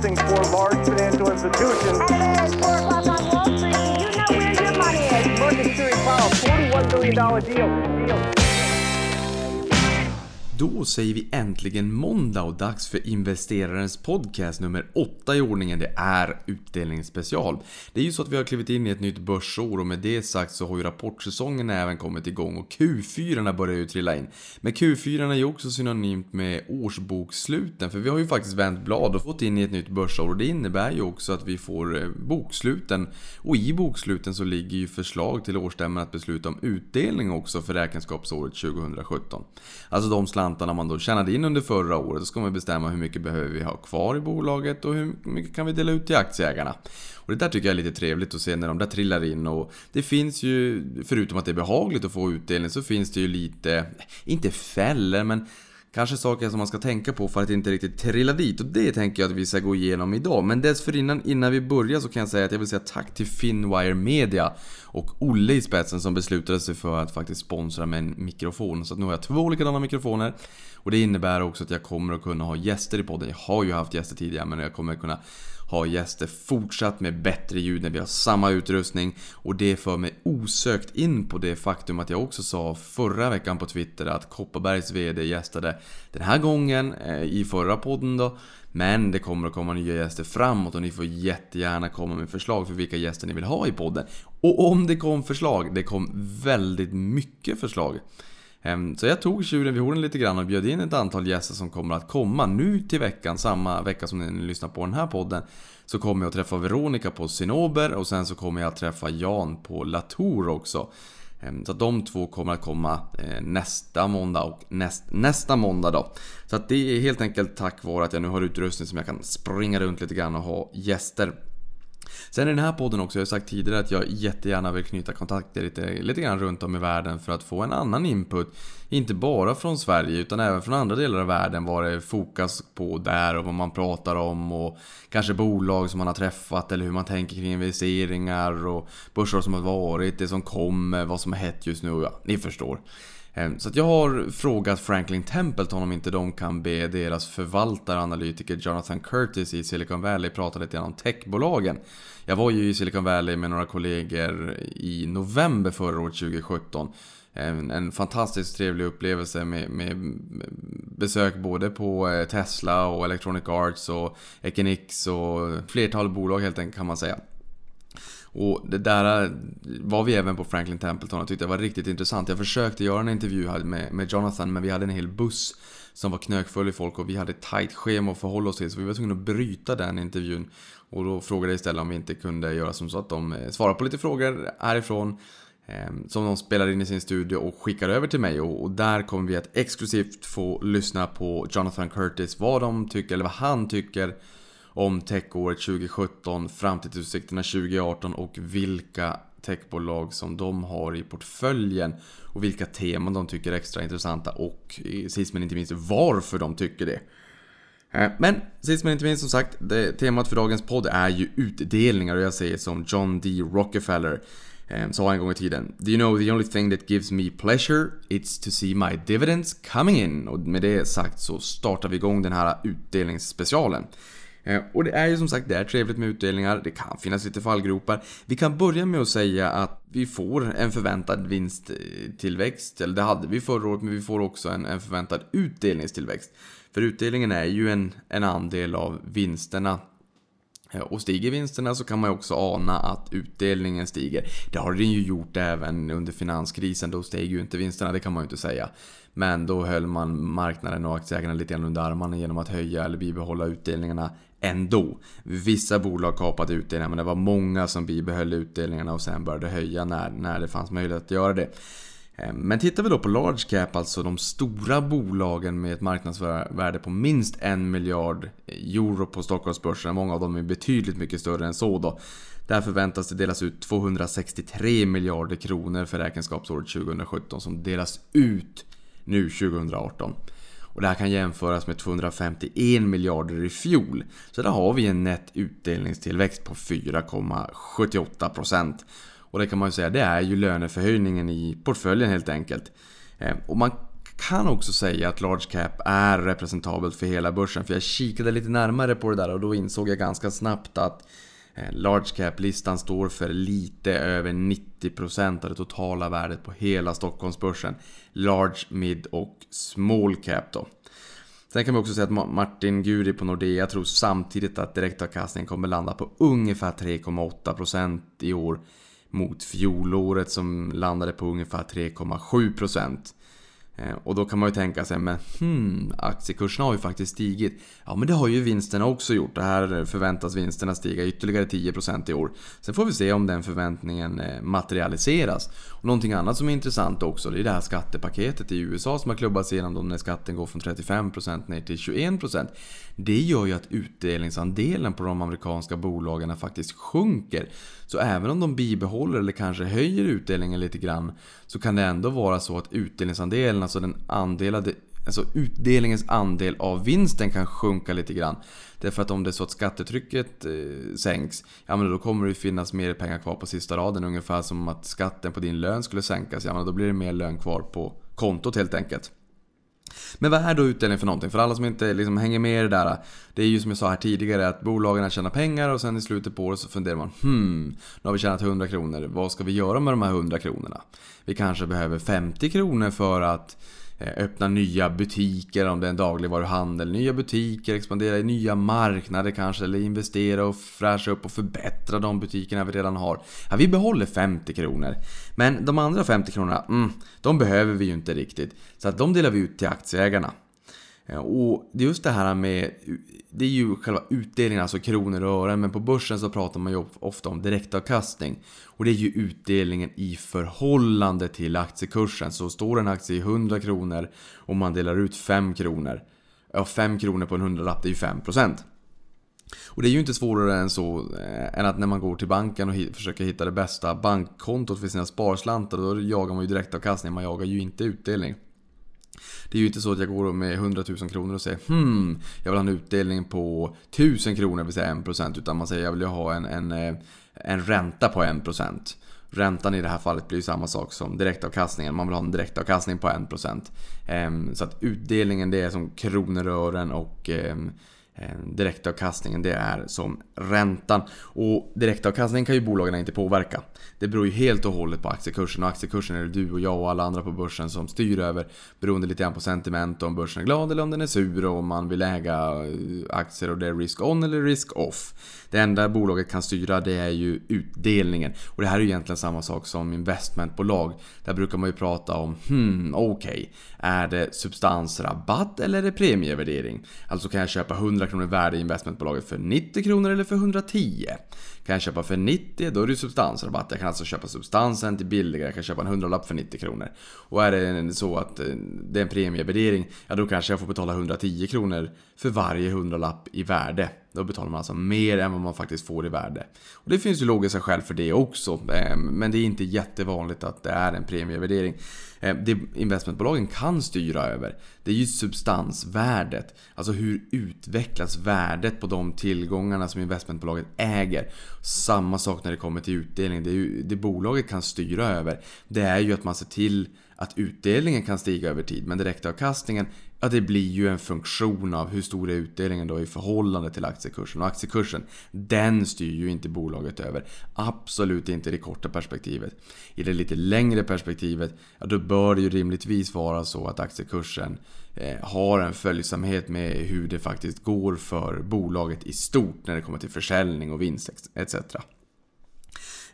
financing for large financial institutions. At 4 o'clock on Wall Street, you know where your money is. Mercury Powell, $41 billion deal. deal. Då säger vi äntligen måndag och dags för investerarens podcast nummer 8 i ordningen. Det är utdelningsspecial. Det är ju så att vi har klivit in i ett nytt börsår och med det sagt så har ju rapportsäsongen även kommit igång och Q4 börjar ju trilla in. Men Q4 är ju också synonymt med årsboksluten för vi har ju faktiskt vänt blad och fått in i ett nytt börsår och det innebär ju också att vi får eh, boksluten. Och i boksluten så ligger ju förslag till årsstämman att besluta om utdelning också för räkenskapsåret 2017. Alltså de slant slantarna man då tjänade in under förra året. så ska man bestämma hur mycket behöver vi ha kvar i bolaget och hur mycket kan vi dela ut till aktieägarna. Och det där tycker jag är lite trevligt att se när de där trillar in och det finns ju, förutom att det är behagligt att få utdelning, så finns det ju lite, inte fällor men Kanske saker som man ska tänka på för att inte riktigt trilla dit och det tänker jag att vi ska gå igenom idag. Men dessförinnan, innan vi börjar så kan jag säga att jag vill säga tack till Finwire Media och Olle i spetsen som beslutade sig för att faktiskt sponsra med en mikrofon. Så att nu har jag två likadana mikrofoner och det innebär också att jag kommer att kunna ha gäster i podden. Jag har ju haft gäster tidigare men jag kommer att kunna ha gäster fortsatt med bättre ljud när vi har samma utrustning. Och det för mig osökt in på det faktum att jag också sa förra veckan på Twitter att Kopparbergs VD gästade den här gången eh, i förra podden då. Men det kommer att komma nya gäster framåt och ni får jättegärna komma med förslag för vilka gäster ni vill ha i podden. Och om det kom förslag, det kom väldigt mycket förslag. Ehm, så jag tog tjuren vid hornen lite grann och bjöd in ett antal gäster som kommer att komma nu till veckan, samma vecka som ni lyssnar på den här podden. Så kommer jag att träffa Veronica på Sinober och sen så kommer jag att träffa Jan på Latour också. Ehm, så att de två kommer att komma eh, nästa måndag och näst, nästa måndag då. Så att det är helt enkelt tack vare att jag nu har utrustning som jag kan springa runt lite grann och ha gäster. Sen i den här podden också, jag har sagt tidigare att jag jättegärna vill knyta kontakter lite, lite grann runt om i världen för att få en annan input. Inte bara från Sverige utan även från andra delar av världen. Vad det är fokus på där och vad man pratar om och kanske bolag som man har träffat eller hur man tänker kring investeringar och börser som har varit, det som kommer, vad som är hett just nu. Ja, ni förstår. Ehm, så jag har frågat Franklin Templeton om inte de kan be deras förvaltare analytiker Jonathan Curtis i Silicon Valley prata lite grann om techbolagen. Jag var ju i Silicon Valley med några kollegor i november förra året 2017. En, ehm, en fantastiskt trevlig upplevelse med, med, besök både på eh, Tesla och Electronic Arts och Equinix och flertal bolag helt enkelt kan man säga. Och det där var vi även på Franklin Templeton och tyckte det var riktigt intressant. Jag försökte göra en intervju här med, med Jonathan men vi hade en hel buss som var knökfull i folk och vi hade ett tight schema att förhålla oss till så vi var tvungna att bryta den intervjun. Och då frågade jag istället om vi inte kunde göra som så att de eh, svarade svarar på lite frågor härifrån eh, som de spelar in i sin studio och skickar över till mig och, och där kommer vi att exklusivt få lyssna på Jonathan Curtis vad de tycker, eller vad han tycker om techåret 2017, framtidsutsikterna 2018 och vilka techbolag som de har i portföljen och vilka teman de tycker är extra intressanta och eh, sist men inte minst varför de tycker det. Eh, men sist men inte minst som sagt, det, temat för dagens podd är ju utdelningar och jag säger som John D. Rockefeller eh, sa en gång i tiden. Do you know the only thing that gives me pleasure? It's to see my dividends coming in. Och med det sagt så startar vi igång den här utdelningsspecialen. Eh, och det är ju som sagt, det är trevligt med utdelningar, det kan finnas lite fallgropar. Vi kan börja med att säga att vi får en förväntad vinsttillväxt, eller det hade vi förra året, men vi får också en, en förväntad utdelningstillväxt. För utdelningen är ju en, en andel av vinsterna eh, och stiger vinsterna så kan man ju också ana att utdelningen stiger. Det har den ju gjort även under finanskrisen, då steg ju inte vinsterna, det kan man ju inte säga. Men då höll man marknaden och aktieägarna lite grann under armarna genom att höja eller bibehålla utdelningarna ändå. Vissa bolag kapade utdelningar men det var många som bibehöll utdelningarna och sen började höja när, när det fanns möjlighet att göra det. Eh, men tittar vi då på large cap, alltså de stora bolagen med ett marknadsvärde på minst en miljard euro på Stockholmsbörsen, många av dem är betydligt mycket större än så då. Där förväntas det delas ut 263 miljarder kronor för räkenskapsåret 2017 som delas ut nu 2018. Och det här kan jämföras med 251 miljarder i fjol. Så där har vi en nätt utdelningstillväxt på 4,78%. Och det kan man ju säga, det är ju löneförhöjningen i portföljen helt enkelt. Eh, och man Kan också säga att large cap är representabelt för hela börsen. För jag kikade lite närmare på det där och då insåg jag ganska snabbt att Eh, large cap-listan står för lite över 90% av det totala värdet på hela Stockholmsbörsen. Large, mid och small cap då. Sen kan vi också säga att Martin Guri på Nordea tror samtidigt att direktavkastningen kommer landa på ungefär 3,8% i år mot fjolåret som landade på ungefär 3,7%. Eh, och då kan man ju tänka sig, men hmm, aktiekurserna har ju faktiskt stigit. Ja, men det har ju vinsterna också gjort. Det här förväntas vinsterna stiga ytterligare 10% i år. Sen får vi se om den förväntningen eh, materialiseras. Och någonting annat som är intressant också, det är det här skattepaketet i USA som har klubbats igenom då när skatten går från 35% ner till 21%. Det gör ju att utdelningsandelen på de amerikanska bolagen faktiskt sjunker. Så även om de bibehåller eller kanske höjer utdelningen lite grann så kan det ändå vara så att utdelningsandelen, alltså den andelade Alltså utdelningens andel av vinsten kan sjunka lite grann. Därför att om det är så att skattetrycket eh, sänks, ja men då kommer det finnas mer pengar kvar på sista raden. Ungefär som att skatten på din lön skulle sänkas, ja men då blir det mer lön kvar på kontot helt enkelt. Men vad är då utdelning för någonting? För alla som inte liksom hänger med i det där. Det är ju som jag sa här tidigare att bolagen tjänar pengar och sen i slutet på året så funderar man Hmm, nu har vi tjänat 100 kronor. Vad ska vi göra med de här 100 kronorna? Vi kanske behöver 50 kronor för att eh, öppna nya butiker om det är en dagligvaruhandel, nya butiker, expandera i nya marknader kanske, eller investera och fräscha upp och förbättra de butikerna vi redan har. Ja, vi behåller 50 kronor. Men de andra 50 kronorna, mm, de behöver vi ju inte riktigt. Så att de delar vi ut till aktieägarna. Eh, och det är just det här med, det är ju själva utdelningen, alltså kronor och ören, men på börsen så pratar man ju ofta om direktavkastning. Och det är ju utdelningen i förhållande till aktiekursen. Så står en aktie i 100 kronor och man delar ut 5 kronor. Ja, 5 kronor på en hundralapp, det är ju 5%. Och det är ju inte svårare än så, eh, än att när man går till banken och försöker hitta det bästa bankkontot för sina sparslantar, då jagar man ju direktavkastning, man jagar ju inte utdelning. Det är ju inte så att jag går med 100 000 kronor och säger hmm, jag vill ha en utdelning på 1000 kronor, det vill säga 1%. Utan man säger jag vill ju ha en, en, eh, en ränta på 1%. Räntan i det här fallet blir ju samma sak som direktavkastningen. Man vill ha en direktavkastning på 1%. Ehm, så att utdelningen det är som kronor och ören och Eh, direktavkastningen det är som räntan. Och direktavkastningen kan ju bolagen inte påverka. Det beror ju helt och hållet på aktiekursen och aktiekursen är det du och jag och alla andra på börsen som styr över. Beroende lite grann på sentiment om börsen är glad eller om den är sur och om man vill äga eh, aktier och det är risk on eller risk off. Det enda bolaget kan styra det är ju utdelningen. Och det här är ju egentligen samma sak som investmentbolag. Där brukar man ju prata om hmm, okej. Okay, är det substansrabatt eller är det premievärdering? Alltså kan jag köpa 100 kronor värde i investmentbolaget för 90 kronor eller för 110? Kan jag köpa för 90, då är det substansrabatt. Jag kan alltså köpa substansen till billigare. Jag kan köpa en hundralapp för 90 kronor. Och är det så att eh, det är en premievärdering, ja då kanske jag får betala 110 kronor för varje hundralapp i värde. Då betalar man alltså mer än vad man faktiskt får i värde. Och det finns ju logiska skäl för det också. Eh, men det är inte jättevanligt att det är en premievärdering. Eh, det investmentbolagen kan styra över, det är ju substansvärdet. Alltså hur utvecklas värdet på de tillgångarna som investmentbolaget äger. Samma sak när det kommer till utdelning. Det, är ju, det bolaget kan styra över, det är ju att man ser till att utdelningen kan stiga över tid. Men direktavkastningen Ja, det blir ju en funktion av hur stor är utdelningen då i förhållande till aktiekursen. Och aktiekursen, den styr ju inte bolaget över. Absolut inte i det korta perspektivet. I det lite längre perspektivet, ja då bör det ju rimligtvis vara så att aktiekursen eh, har en följsamhet med hur det faktiskt går för bolaget i stort när det kommer till försäljning och vinst etc.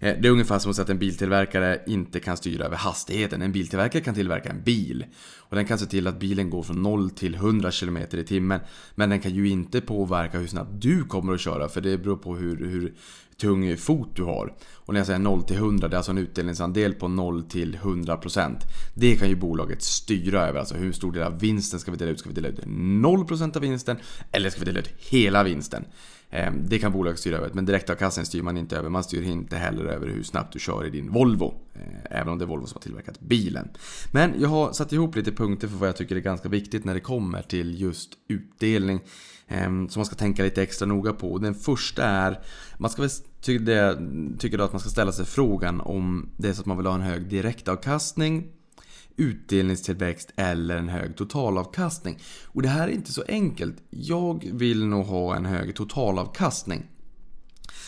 Eh, det är ungefär som att säga att en biltillverkare inte kan styra över hastigheten. En biltillverkare kan tillverka en bil. Och den kan se till att bilen går från 0 till 100 km i timmen. Men den kan ju inte påverka hur snabbt du kommer att köra. För det beror på hur, hur tung fot du har. Och när jag säger 0 till 100, det är alltså en utdelningsandel på 0 till 100%. Det kan ju bolaget styra över. Alltså hur stor del av vinsten ska vi dela ut? Ska vi dela ut 0% av vinsten? Eller ska vi dela ut hela vinsten? Ehm, det kan bolaget styra över, men direktavkastningen styr man inte över. Man styr inte heller över hur snabbt du kör i din Volvo. Eh, även om det är Volvo som har tillverkat bilen. Men jag har satt ihop lite punkter för vad jag tycker är ganska viktigt när det kommer till just utdelning. Ehm, som man ska tänka lite extra noga på. Den första är, man ska väl tycker då att man ska ställa sig frågan om det är så att man vill ha en hög direktavkastning utdelningstillväxt eller en hög totalavkastning. Och det här är inte så enkelt. Jag vill nog ha en hög totalavkastning.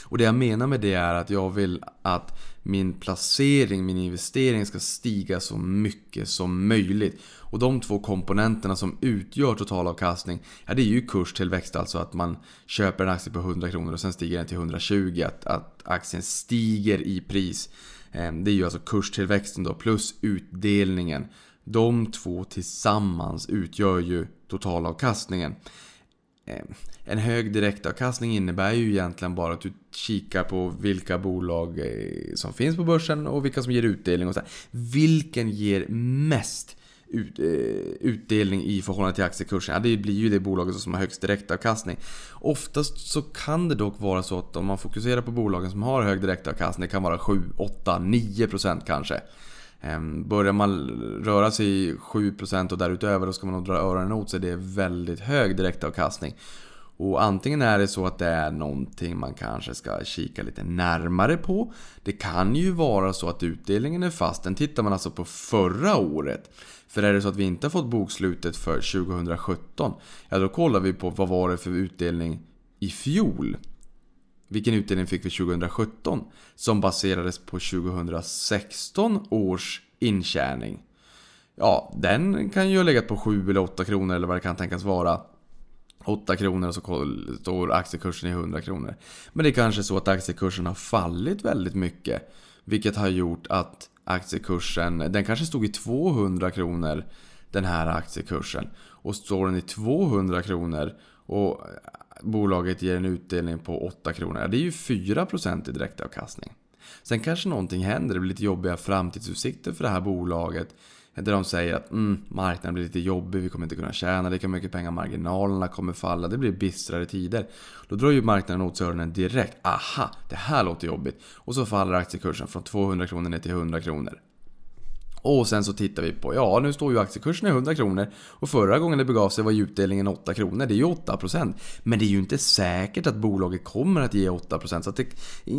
Och det jag menar med det är att jag vill att min placering, min investering ska stiga så mycket som möjligt. Och de två komponenterna som utgör totalavkastning, ja det är ju kurstillväxt, alltså att man köper en aktie på 100 kronor och sen stiger den till 120, att, att aktien stiger i pris. Eh, det är ju alltså kurstillväxten då, plus utdelningen. De två tillsammans utgör ju totalavkastningen. Eh, en hög direktavkastning innebär ju egentligen bara att du kikar på vilka bolag eh, som finns på börsen och vilka som ger utdelning och så här. Vilken ger mest ut, eh, utdelning i förhållande till aktiekursen? Ja, det blir ju det bolaget som har högst direktavkastning. Oftast så kan det dock vara så att om man fokuserar på bolagen som har hög direktavkastning, det kan vara 7, 8, 9% kanske. Ehm, börjar man röra sig i 7% och därutöver då ska man nog dra öronen åt sig. Det är väldigt hög direktavkastning. Och antingen är det så att det är någonting man kanske ska kika lite närmare på. Det kan ju vara så att utdelningen är fast. Den tittar man alltså på förra året. För är det så att vi inte har fått bokslutet för 2017, ja då kollar vi på vad var det för utdelning i fjol. Vilken utdelning fick vi 2017? Som baserades på 2016 års intjäning. Ja, den kan ju ha legat på 7 eller 8 kronor eller vad det kan tänkas vara. 8 kronor och så står aktiekursen i 100 kronor. Men det är kanske så att aktiekursen har fallit väldigt mycket. Vilket har gjort att aktiekursen, den kanske stod i 200 kronor den här aktiekursen. Och står den i 200 kronor och bolaget ger en utdelning på 8 kronor. Det är ju 4% i direktavkastning. Sen kanske någonting händer, det blir lite jobbiga framtidsutsikter för det här bolaget. Där de säger att mm, marknaden blir lite jobbig, vi kommer inte kunna tjäna lika mycket pengar, marginalerna kommer falla, det blir bistrare tider. Då drar ju marknaden åt sig öronen direkt. Aha, det här låter jobbigt. Och så faller aktiekursen från 200 kronor ner till 100 kronor. Och sen så tittar vi på, ja nu står ju aktiekursen i 100 kronor och förra gången det begav sig var utdelningen 8 kronor. Det är ju 8%. Men det är ju inte säkert att bolaget kommer att ge 8% så att, det,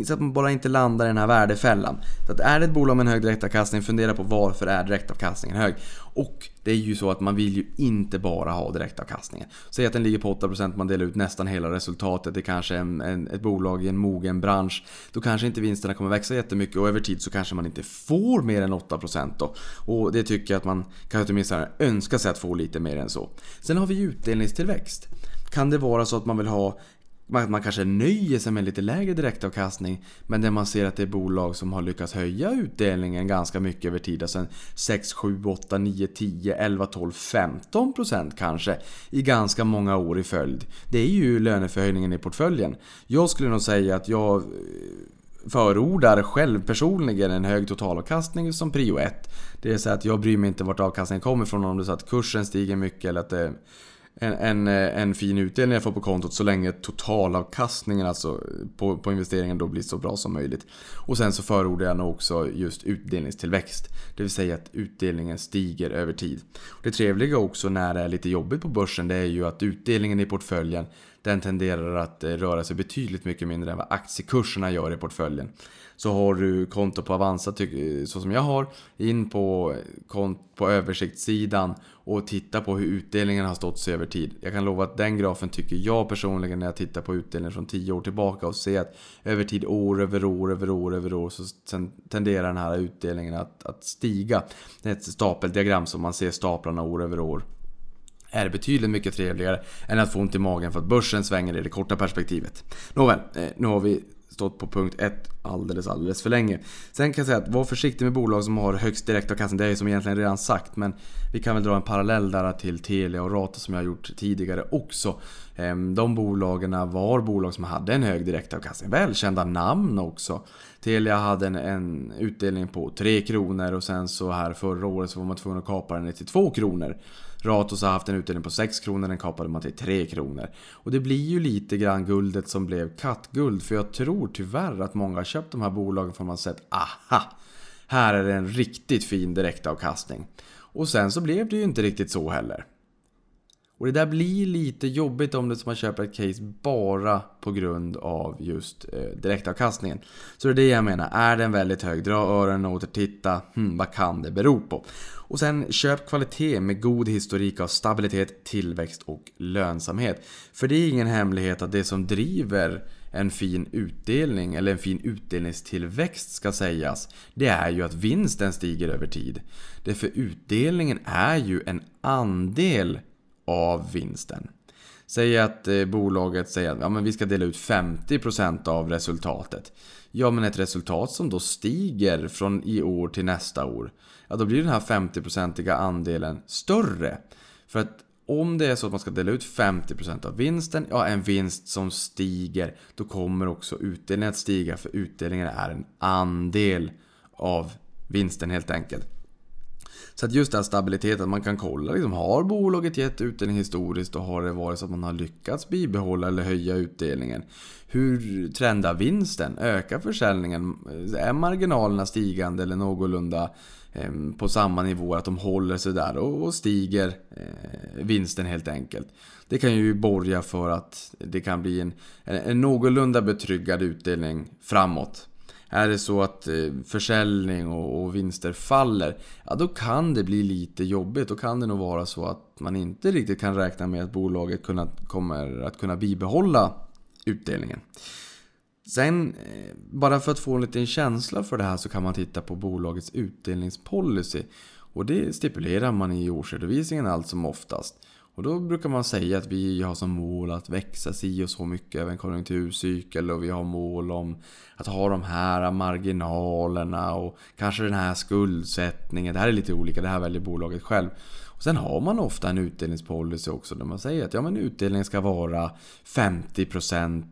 så att man bara inte landar i den här värdefällan. Så att är det ett bolag med en hög direktavkastning, fundera på varför är direktavkastningen hög? Och det är ju så att man vill ju inte bara ha direktavkastningen. Säg att den ligger på 8%, man delar ut nästan hela resultatet. Det är kanske en, en, ett bolag i en mogen bransch. Då kanske inte vinsterna kommer växa jättemycket och över tid så kanske man inte får mer än 8% då. Och det tycker jag att man kanske åtminstone önskar sig att få lite mer än så. Sen har vi utdelningstillväxt. Kan det vara så att man vill ha man kanske nöjer sig med lite lägre direktavkastning men där man ser att det är bolag som har lyckats höja utdelningen ganska mycket över tid. Alltså 6, 7, 8, 9, 10, 11, 12, 15 procent kanske i ganska många år i följd. Det är ju löneförhöjningen i portföljen. Jag skulle nog säga att jag eh, förordar själv personligen en hög totalavkastning som prio 1. Det är så att jag bryr mig inte vart avkastningen kommer ifrån om det är så att kursen stiger mycket eller att det en, en, eh, en fin utdelning jag får på kontot så länge totalavkastningen alltså på, på investeringen då blir så bra som möjligt. Och sen så förordar jag nog också just utdelningstillväxt. Det vill säga att utdelningen stiger över tid. Det trevliga också när det är lite jobbigt på börsen det är ju att utdelningen i portföljen den tenderar att eh, röra sig betydligt mycket mindre än vad aktiekurserna gör i portföljen. Så har du konto på Avanza, så som jag har, in på, eh, på översiktssidan och titta på hur utdelningen har stått sig över tid. Jag kan lova att den grafen tycker jag personligen när jag tittar på utdelningen från 10 år tillbaka och ser att över tid, år över år, över år, över år så tenderar den här utdelningen att, att stiga. Det är ett stapeldiagram som man ser staplarna år över år är betydligt mycket trevligare än att få ont i magen för att börsen svänger i det korta perspektivet. Nåväl, eh, nu har vi stått på punkt 1 alldeles, alldeles för länge. Sen kan jag säga att var försiktig med bolag som har högst direktavkastning. Det är ju som egentligen redan sagt. Men vi kan väl dra en parallell där till Telia och Rata som jag har gjort tidigare också. Ehm, de bolagen var bolag som hade en hög direktavkastning. Välkända namn också. Telia hade en, en utdelning på 3 kronor och sen så här förra året så var man tvungen att kapa den ner till 2 kronor. Ratos har haft en utdelning på 6 kronor, den kapade man till 3 kronor. Och det blir ju lite grann guldet som blev kattguld, för jag tror tyvärr att många har köpt de här bolagen för att man sett aha! Här är det en riktigt fin direktavkastning. Och sen så blev det ju inte riktigt så heller. Och det där blir lite jobbigt om det som man köper ett case bara på grund av just eh, direktavkastningen. Så det är det jag menar, är den väldigt hög, dra öronen och återtitta. titta, hmm, vad kan det bero på? Och sen köp kvalitet med god historik av stabilitet, tillväxt och lönsamhet. För det är ingen hemlighet att det som driver en fin utdelning, eller en fin utdelningstillväxt ska sägas, det är ju att vinsten stiger över tid. Det för utdelningen är ju en andel av vinsten. Säg att eh, bolaget säger att ja, men vi ska dela ut 50% av resultatet. Ja, men ett resultat som då stiger från i år till nästa år. Ja, då blir den här 50-procentiga andelen större. För att om det är så att man ska dela ut 50% av vinsten, ja en vinst som stiger, då kommer också utdelningen att stiga för utdelningen är en andel av vinsten helt enkelt. Så att just den stabiliteten, man kan kolla liksom, har bolaget gett utdelning historiskt och har det varit så att man har lyckats bibehålla eller höja utdelningen? Hur trendar vinsten? Ökar försäljningen? Är marginalerna stigande eller någorlunda ehm, på samma nivå, att de håller sig där och stiger eh, vinsten helt enkelt. Det kan ju borga för att det kan bli en, en någorlunda betryggad utdelning framåt. Är det så att eh, försäljning och vinster faller, ja då kan det bli lite jobbigt. Då kan det nog vara så att man inte riktigt kan räkna med att bolaget kommer att kunna bibehålla utdelningen. Sen, eh, bara för att få en liten känsla för det här så kan man titta på bolagets utdelningspolicy. Och det stipulerar man i årsredovisningen allt som oftast. Och då brukar man säga att vi har som mål att växa si och så mycket över en konjunkturcykel och vi har mål om att ha de här marginalerna och kanske den här skuldsättningen. Det här är lite olika, det här väljer bolaget själv. Och sen har man ofta en utdelningspolicy också där man säger att ja, men utdelningen ska vara 50%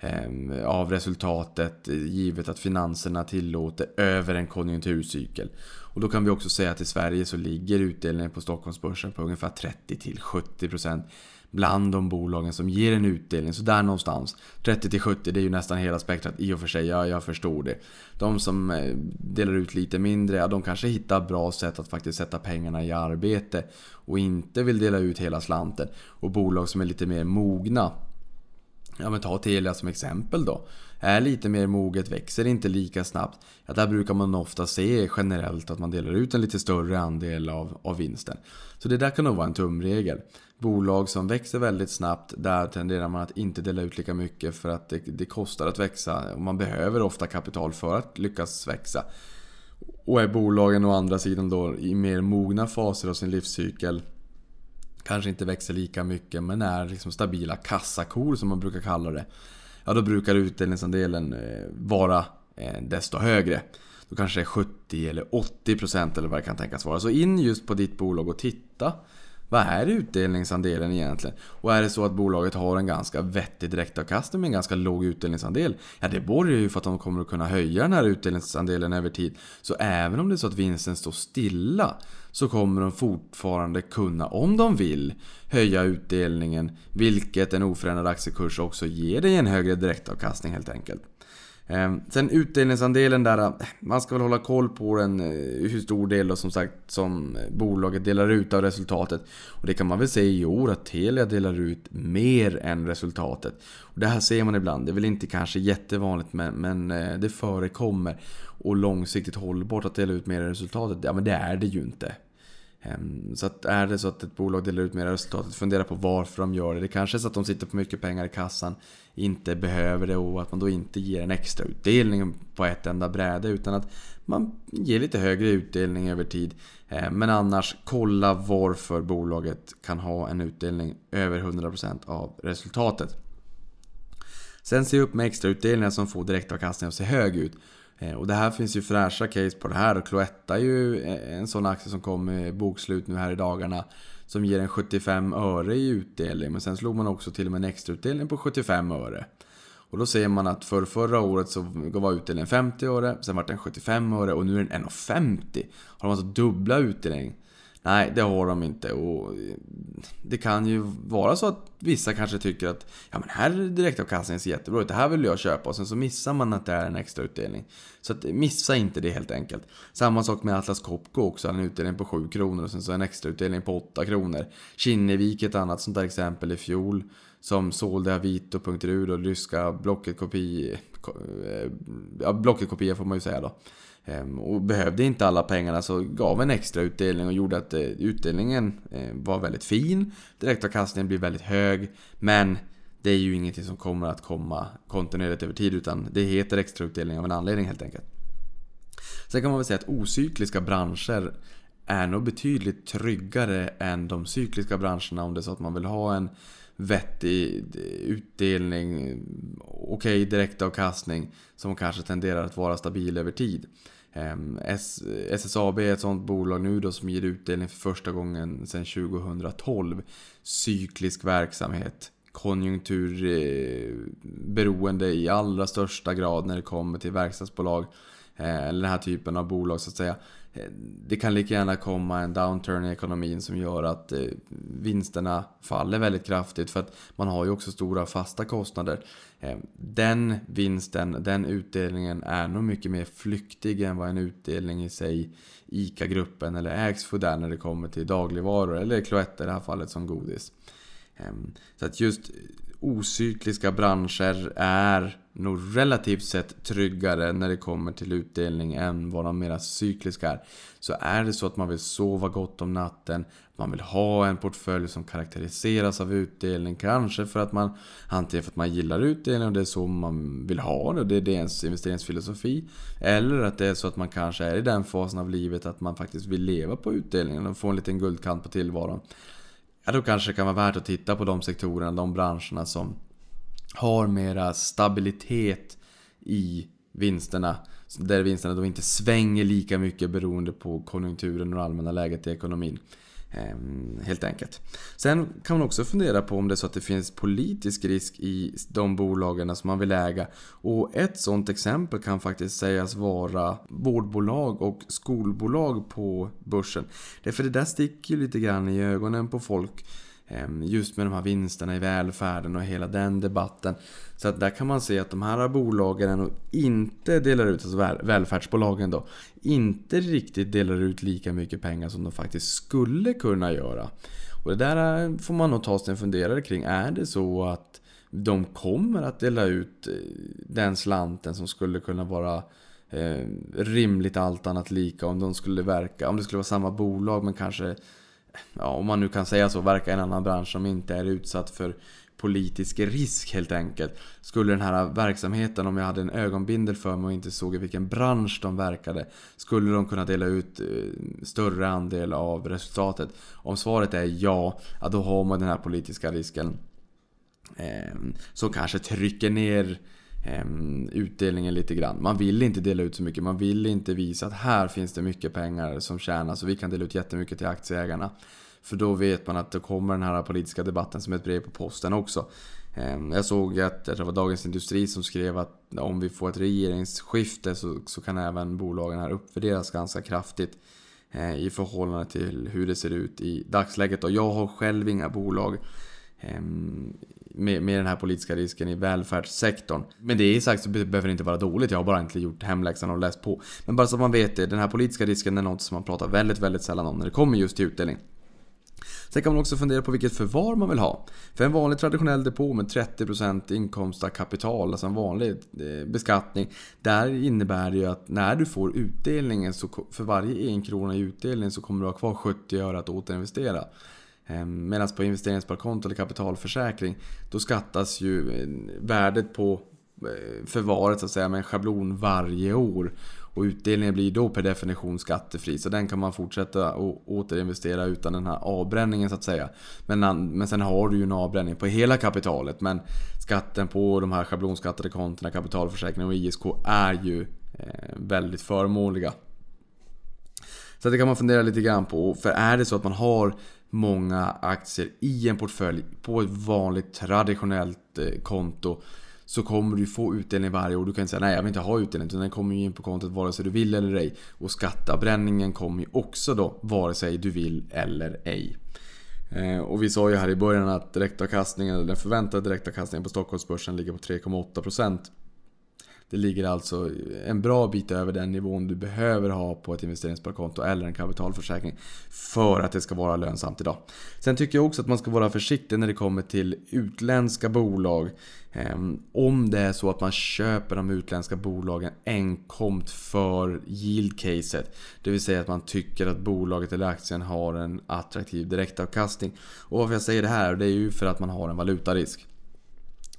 Ehm, av resultatet givet att finanserna tillåter över en konjunkturcykel. Och då kan vi också säga att i Sverige så ligger utdelningen på Stockholmsbörsen på ungefär 30-70% bland de bolagen som ger en utdelning. Så där någonstans. 30-70 det är ju nästan hela spektrat i och för sig, ja jag förstår det. De som eh, delar ut lite mindre, ja de kanske hittar bra sätt att faktiskt sätta pengarna i arbete och inte vill dela ut hela slanten. Och bolag som är lite mer mogna Ja men ta Telia som exempel då. Är lite mer moget, växer inte lika snabbt. Ja, där brukar man ofta se generellt att man delar ut en lite större andel av, av vinsten. Så det där kan nog vara en tumregel. Bolag som växer väldigt snabbt, där tenderar man att inte dela ut lika mycket för att det, det kostar att växa. Och man behöver ofta kapital för att lyckas växa. Och är bolagen å andra sidan då i mer mogna faser av sin livscykel kanske inte växer lika mycket men är liksom stabila kassakor som man brukar kalla det. Ja, då brukar utdelningsandelen eh, vara eh, desto högre. Då kanske det är 70 eller 80% eller vad det kan tänkas vara. Så in just på ditt bolag och titta. Vad är utdelningsandelen egentligen? Och är det så att bolaget har en ganska vettig direktavkastning med en ganska låg utdelningsandel, ja det borgar ju för att de kommer att kunna höja den här utdelningsandelen över tid. Så även om det är så att vinsten står stilla så kommer de fortfarande kunna, om de vill, höja utdelningen. Vilket en oförändrad aktiekurs också ger dig en högre direktavkastning helt enkelt. Ehm, sen utdelningsandelen där, man ska väl hålla koll på den, eh, hur stor del då, som sagt som bolaget delar ut av resultatet. Och det kan man väl säga i år att Telia delar ut mer än resultatet. Och det här ser man ibland, det är väl inte kanske jättevanligt men, men eh, det förekommer. Och långsiktigt hållbart att dela ut mer än resultatet, ja men det är det ju inte. Ehm, så att är det så att ett bolag delar ut mer resultatet, fundera på varför de gör det. Det kanske är så att de sitter på mycket pengar i kassan, inte behöver det och att man då inte ger en extra utdelning på ett enda bräde utan att man ger lite högre utdelning över tid. Ehm, men annars, kolla varför bolaget kan ha en utdelning över 100% av resultatet. Sen se upp med extrautdelningar som får direktavkastningen att se hög ut. Eh, och det här finns ju fräscha case på det här och Cloetta är ju eh, en sån aktie som kom med bokslut nu här i dagarna. Som ger en 75 öre i utdelning. Men sen slog man också till och med en extrautdelning på 75 öre. Och då ser man att för förra året så var utdelningen 50 öre, sen var den 75 öre och nu är den 1,50. Har de alltså dubbla utdelning. Nej, det har de inte. Och det kan ju vara så att vissa kanske tycker att ja men här är direktavkastningen ser jättebra ut, det här vill jag köpa. Och sen så missar man att det är en extra utdelning. Så att, missa inte det helt enkelt. Samma sak med Atlas Copco också, en utdelning på 7 kronor och sen så en extra utdelning på 8 kronor. Kinnevik ett annat sånt där exempel i fjol. Som sålde Avito.ru och ryska Blocket-kopia. Eh, ja, Blocket-kopia får man ju säga då. Ehm, och behövde inte alla pengarna så gav en extra utdelning och gjorde att eh, utdelningen eh, var väldigt fin. Direktavkastningen blir väldigt hög. Men det är ju ingenting som kommer att komma kontinuerligt över tid utan det heter extrautdelning av en anledning helt enkelt. Sen kan man väl säga att ocykliska branscher är nog betydligt tryggare än de cykliska branscherna om det är så att man vill ha en vettig eh, utdelning, okej okay, direktavkastning som kanske tenderar att vara stabil över tid. Ehm, SSAB är ett sånt bolag nu då som ger utdelning för första gången sedan 2012. Cyklisk verksamhet. Konjunkturberoende i allra största grad när det kommer till verkstadsbolag. Eh, eller den här typen av bolag så att säga. Eh, det kan lika gärna komma en downturn i ekonomin som gör att eh, vinsterna faller väldigt kraftigt för att man har ju också stora fasta kostnader. Den vinsten, den utdelningen är nog mycket mer flyktig än vad en utdelning i sig ICA-gruppen eller Axfood är när det kommer till dagligvaror eller Cloetta i det här fallet som godis. Ehm, så att just ocykliska branscher är nog relativt sett tryggare när det kommer till utdelning än vad de mera cykliska är. Så är det så att man vill sova gott om natten, man vill ha en portfölj som karaktäriseras av utdelning, kanske för att man antingen för att man gillar utdelning och det är så man vill ha det och det är ens investeringsfilosofi. Eller att det är så att man kanske är i den fasen av livet att man faktiskt vill leva på utdelningen och få en liten guldkant på tillvaron. Ja, då kanske det kan vara värt att titta på de sektorerna, de branscherna som har mera stabilitet i vinsterna. Där vinsterna då inte svänger lika mycket beroende på konjunkturen och allmänna läget i ekonomin. Ehm, helt enkelt. Sen kan man också fundera på om det är så att det finns politisk risk i de bolagen som man vill äga. Och ett sånt exempel kan faktiskt sägas vara vårdbolag och skolbolag på börsen. Därför det där sticker ju lite grann i ögonen på folk. Ehm, just med de här vinsterna i välfärden och hela den debatten. Så att där kan man se att de här bolagen nog inte delar ut, alltså välfärdsbolagen då, inte riktigt delar ut lika mycket pengar som de faktiskt skulle kunna göra. Och det där eh, får man nog ta sig en funderare kring. Är det så att de kommer att dela ut eh, den slanten som skulle kunna vara eh, rimligt allt annat lika om de skulle verka, om det skulle vara samma bolag men kanske ja, om man nu kan säga så, verka i en annan bransch som inte är utsatt för politisk risk helt enkelt. Skulle den här verksamheten, om jag hade en ögonbindel för mig och inte såg i vilken bransch de verkade, skulle de kunna dela ut eh, större andel av resultatet? Om svaret är ja, ja då har man den här politiska risken. Eh, som kanske trycker ner Ehm, utdelningen lite grann. Man vill inte dela ut så mycket, man vill inte visa att här finns det mycket pengar som tjänas och vi kan dela ut jättemycket till aktieägarna. För då vet man att det kommer den här politiska debatten som ett brev på posten också. Ehm, jag såg att det var Dagens Industri som skrev att om vi får ett regeringsskifte så, så kan även bolagen här uppvärderas ganska kraftigt eh, i förhållande till hur det ser ut i dagsläget. Och jag har själv inga bolag ehm, med, med den här politiska risken i välfärdssektorn. Men det är sagt så behöver det inte vara dåligt, jag har bara inte gjort hemläxan och läst på. Men bara så att man vet det, den här politiska risken är något som man pratar väldigt, väldigt sällan om när det kommer just till utdelning. Sen kan man också fundera på vilket förvar man vill ha. För en vanlig traditionell depå med 30% inkomst av kapital, alltså en vanlig eh, beskattning. Där innebär det ju att när du får utdelningen, så för varje en krona i utdelning så kommer du ha kvar 70 öre att återinvestera. Ehm, Medan på investeringssparkonto eller kapitalförsäkring då skattas ju eh, värdet på eh, förvaret så att säga med en schablon varje år. Och utdelningen blir då per definition skattefri. Så den kan man fortsätta att återinvestera utan den här avbränningen så att säga. Men, men sen har du ju en avbränning på hela kapitalet. Men skatten på de här schablonskattade kontona, kapitalförsäkring och ISK är ju eh, väldigt förmånliga. Så det kan man fundera lite grann på. För är det så att man har många aktier i en portfölj på ett vanligt traditionellt eh, konto så kommer du få utdelning varje år. Du kan inte säga nej jag vill inte ha utdelning utan den kommer ju in på kontot vare sig du vill eller ej. Och skatteavbränningen kommer ju också då vare sig du vill eller ej. Eh, och vi sa ju här i början att direktavkastningen, den förväntade direktavkastningen på Stockholmsbörsen ligger på 3,8%. Det ligger alltså en bra bit över den nivån du behöver ha på ett investeringssparkonto eller en kapitalförsäkring för att det ska vara lönsamt idag. Sen tycker jag också att man ska vara försiktig när det kommer till utländska bolag. Ehm, om det är så att man köper de utländska bolagen enkomt för yield-caset. Det vill säga att man tycker att bolaget eller aktien har en attraktiv direktavkastning. Och varför jag säger det här, det är ju för att man har en valutarisk.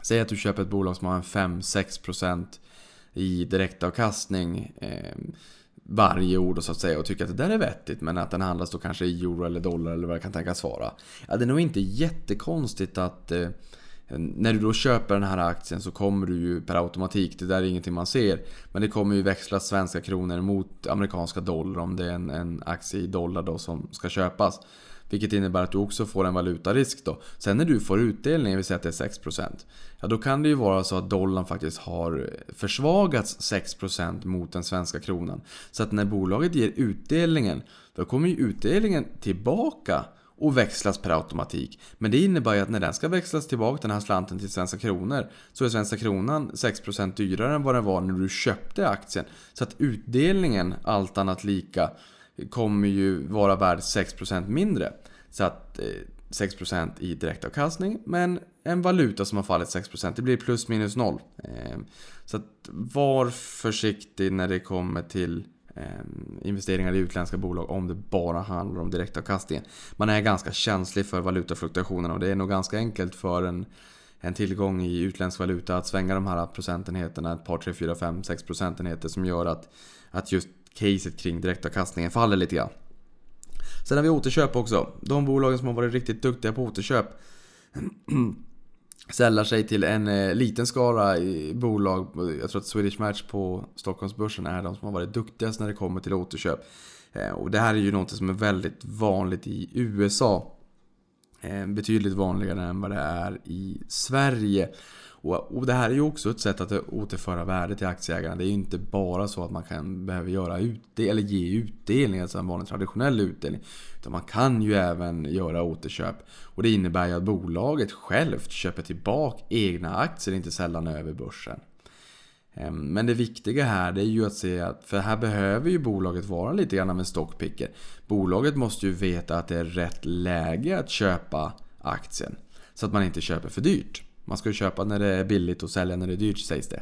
Säg att du köper ett bolag som har en 5-6% i direktavkastning eh, varje år och så att säga och tycker att det där är vettigt men att den handlas då kanske i euro eller dollar eller vad det kan tänkas vara. Ja, det är nog inte jättekonstigt att eh, när du då köper den här aktien så kommer du ju per automatik, det där är ingenting man ser, men det kommer ju växla svenska kronor mot amerikanska dollar om det är en, en aktie i dollar då som ska köpas. Vilket innebär att du också får en valutarisk då. Sen när du får utdelning, vi säger att det är 6%. Ja då kan det ju vara så att dollarn faktiskt har försvagats 6% mot den svenska kronan. Så att när bolaget ger utdelningen, då kommer ju utdelningen tillbaka och växlas per automatik. Men det innebär ju att när den ska växlas tillbaka den här slanten till svenska kronor så är svenska kronan 6% dyrare än vad den var när du köpte aktien. Så att utdelningen, allt annat lika, kommer ju vara värd 6% mindre. Så att eh, 6% i direktavkastning men en valuta som har fallit 6%. Det blir plus minus noll. Ehm, så att var försiktig när det kommer till ehm, investeringar i utländska bolag om det bara handlar om direktavkastningen. Man är ganska känslig för valutafluktuationerna och det är nog ganska enkelt för en, en tillgång i utländsk valuta att svänga de här procentenheterna ett par, tre, fyra, fem, sex procentenheter som gör att, att just caset kring direktavkastningen faller lite grann. Sen har vi återköp också. De bolagen som har varit riktigt duktiga på återköp sällar sig till en eh, liten skara i bolag. Jag tror att Swedish Match på Stockholmsbörsen är de som har varit duktigast när det kommer till återköp. Eh, och det här är ju något som är väldigt vanligt i USA. Eh, betydligt vanligare än vad det är i Sverige. Och, och det här är ju också ett sätt att återföra värde till aktieägarna. Det är ju inte bara så att man kan behöva göra utdel eller ge utdelning, alltså en vanlig traditionell utdelning. Utan man kan ju även göra återköp. Och det innebär ju att bolaget självt köper tillbaka egna aktier, inte sällan över börsen. Ehm, men det viktiga här det är ju att se att, för här behöver ju bolaget vara lite grann av en stockpicker. Bolaget måste ju veta att det är rätt läge att köpa aktien. Så att man inte köper för dyrt. Man ska ju köpa när det är billigt och sälja när det är dyrt sägs det.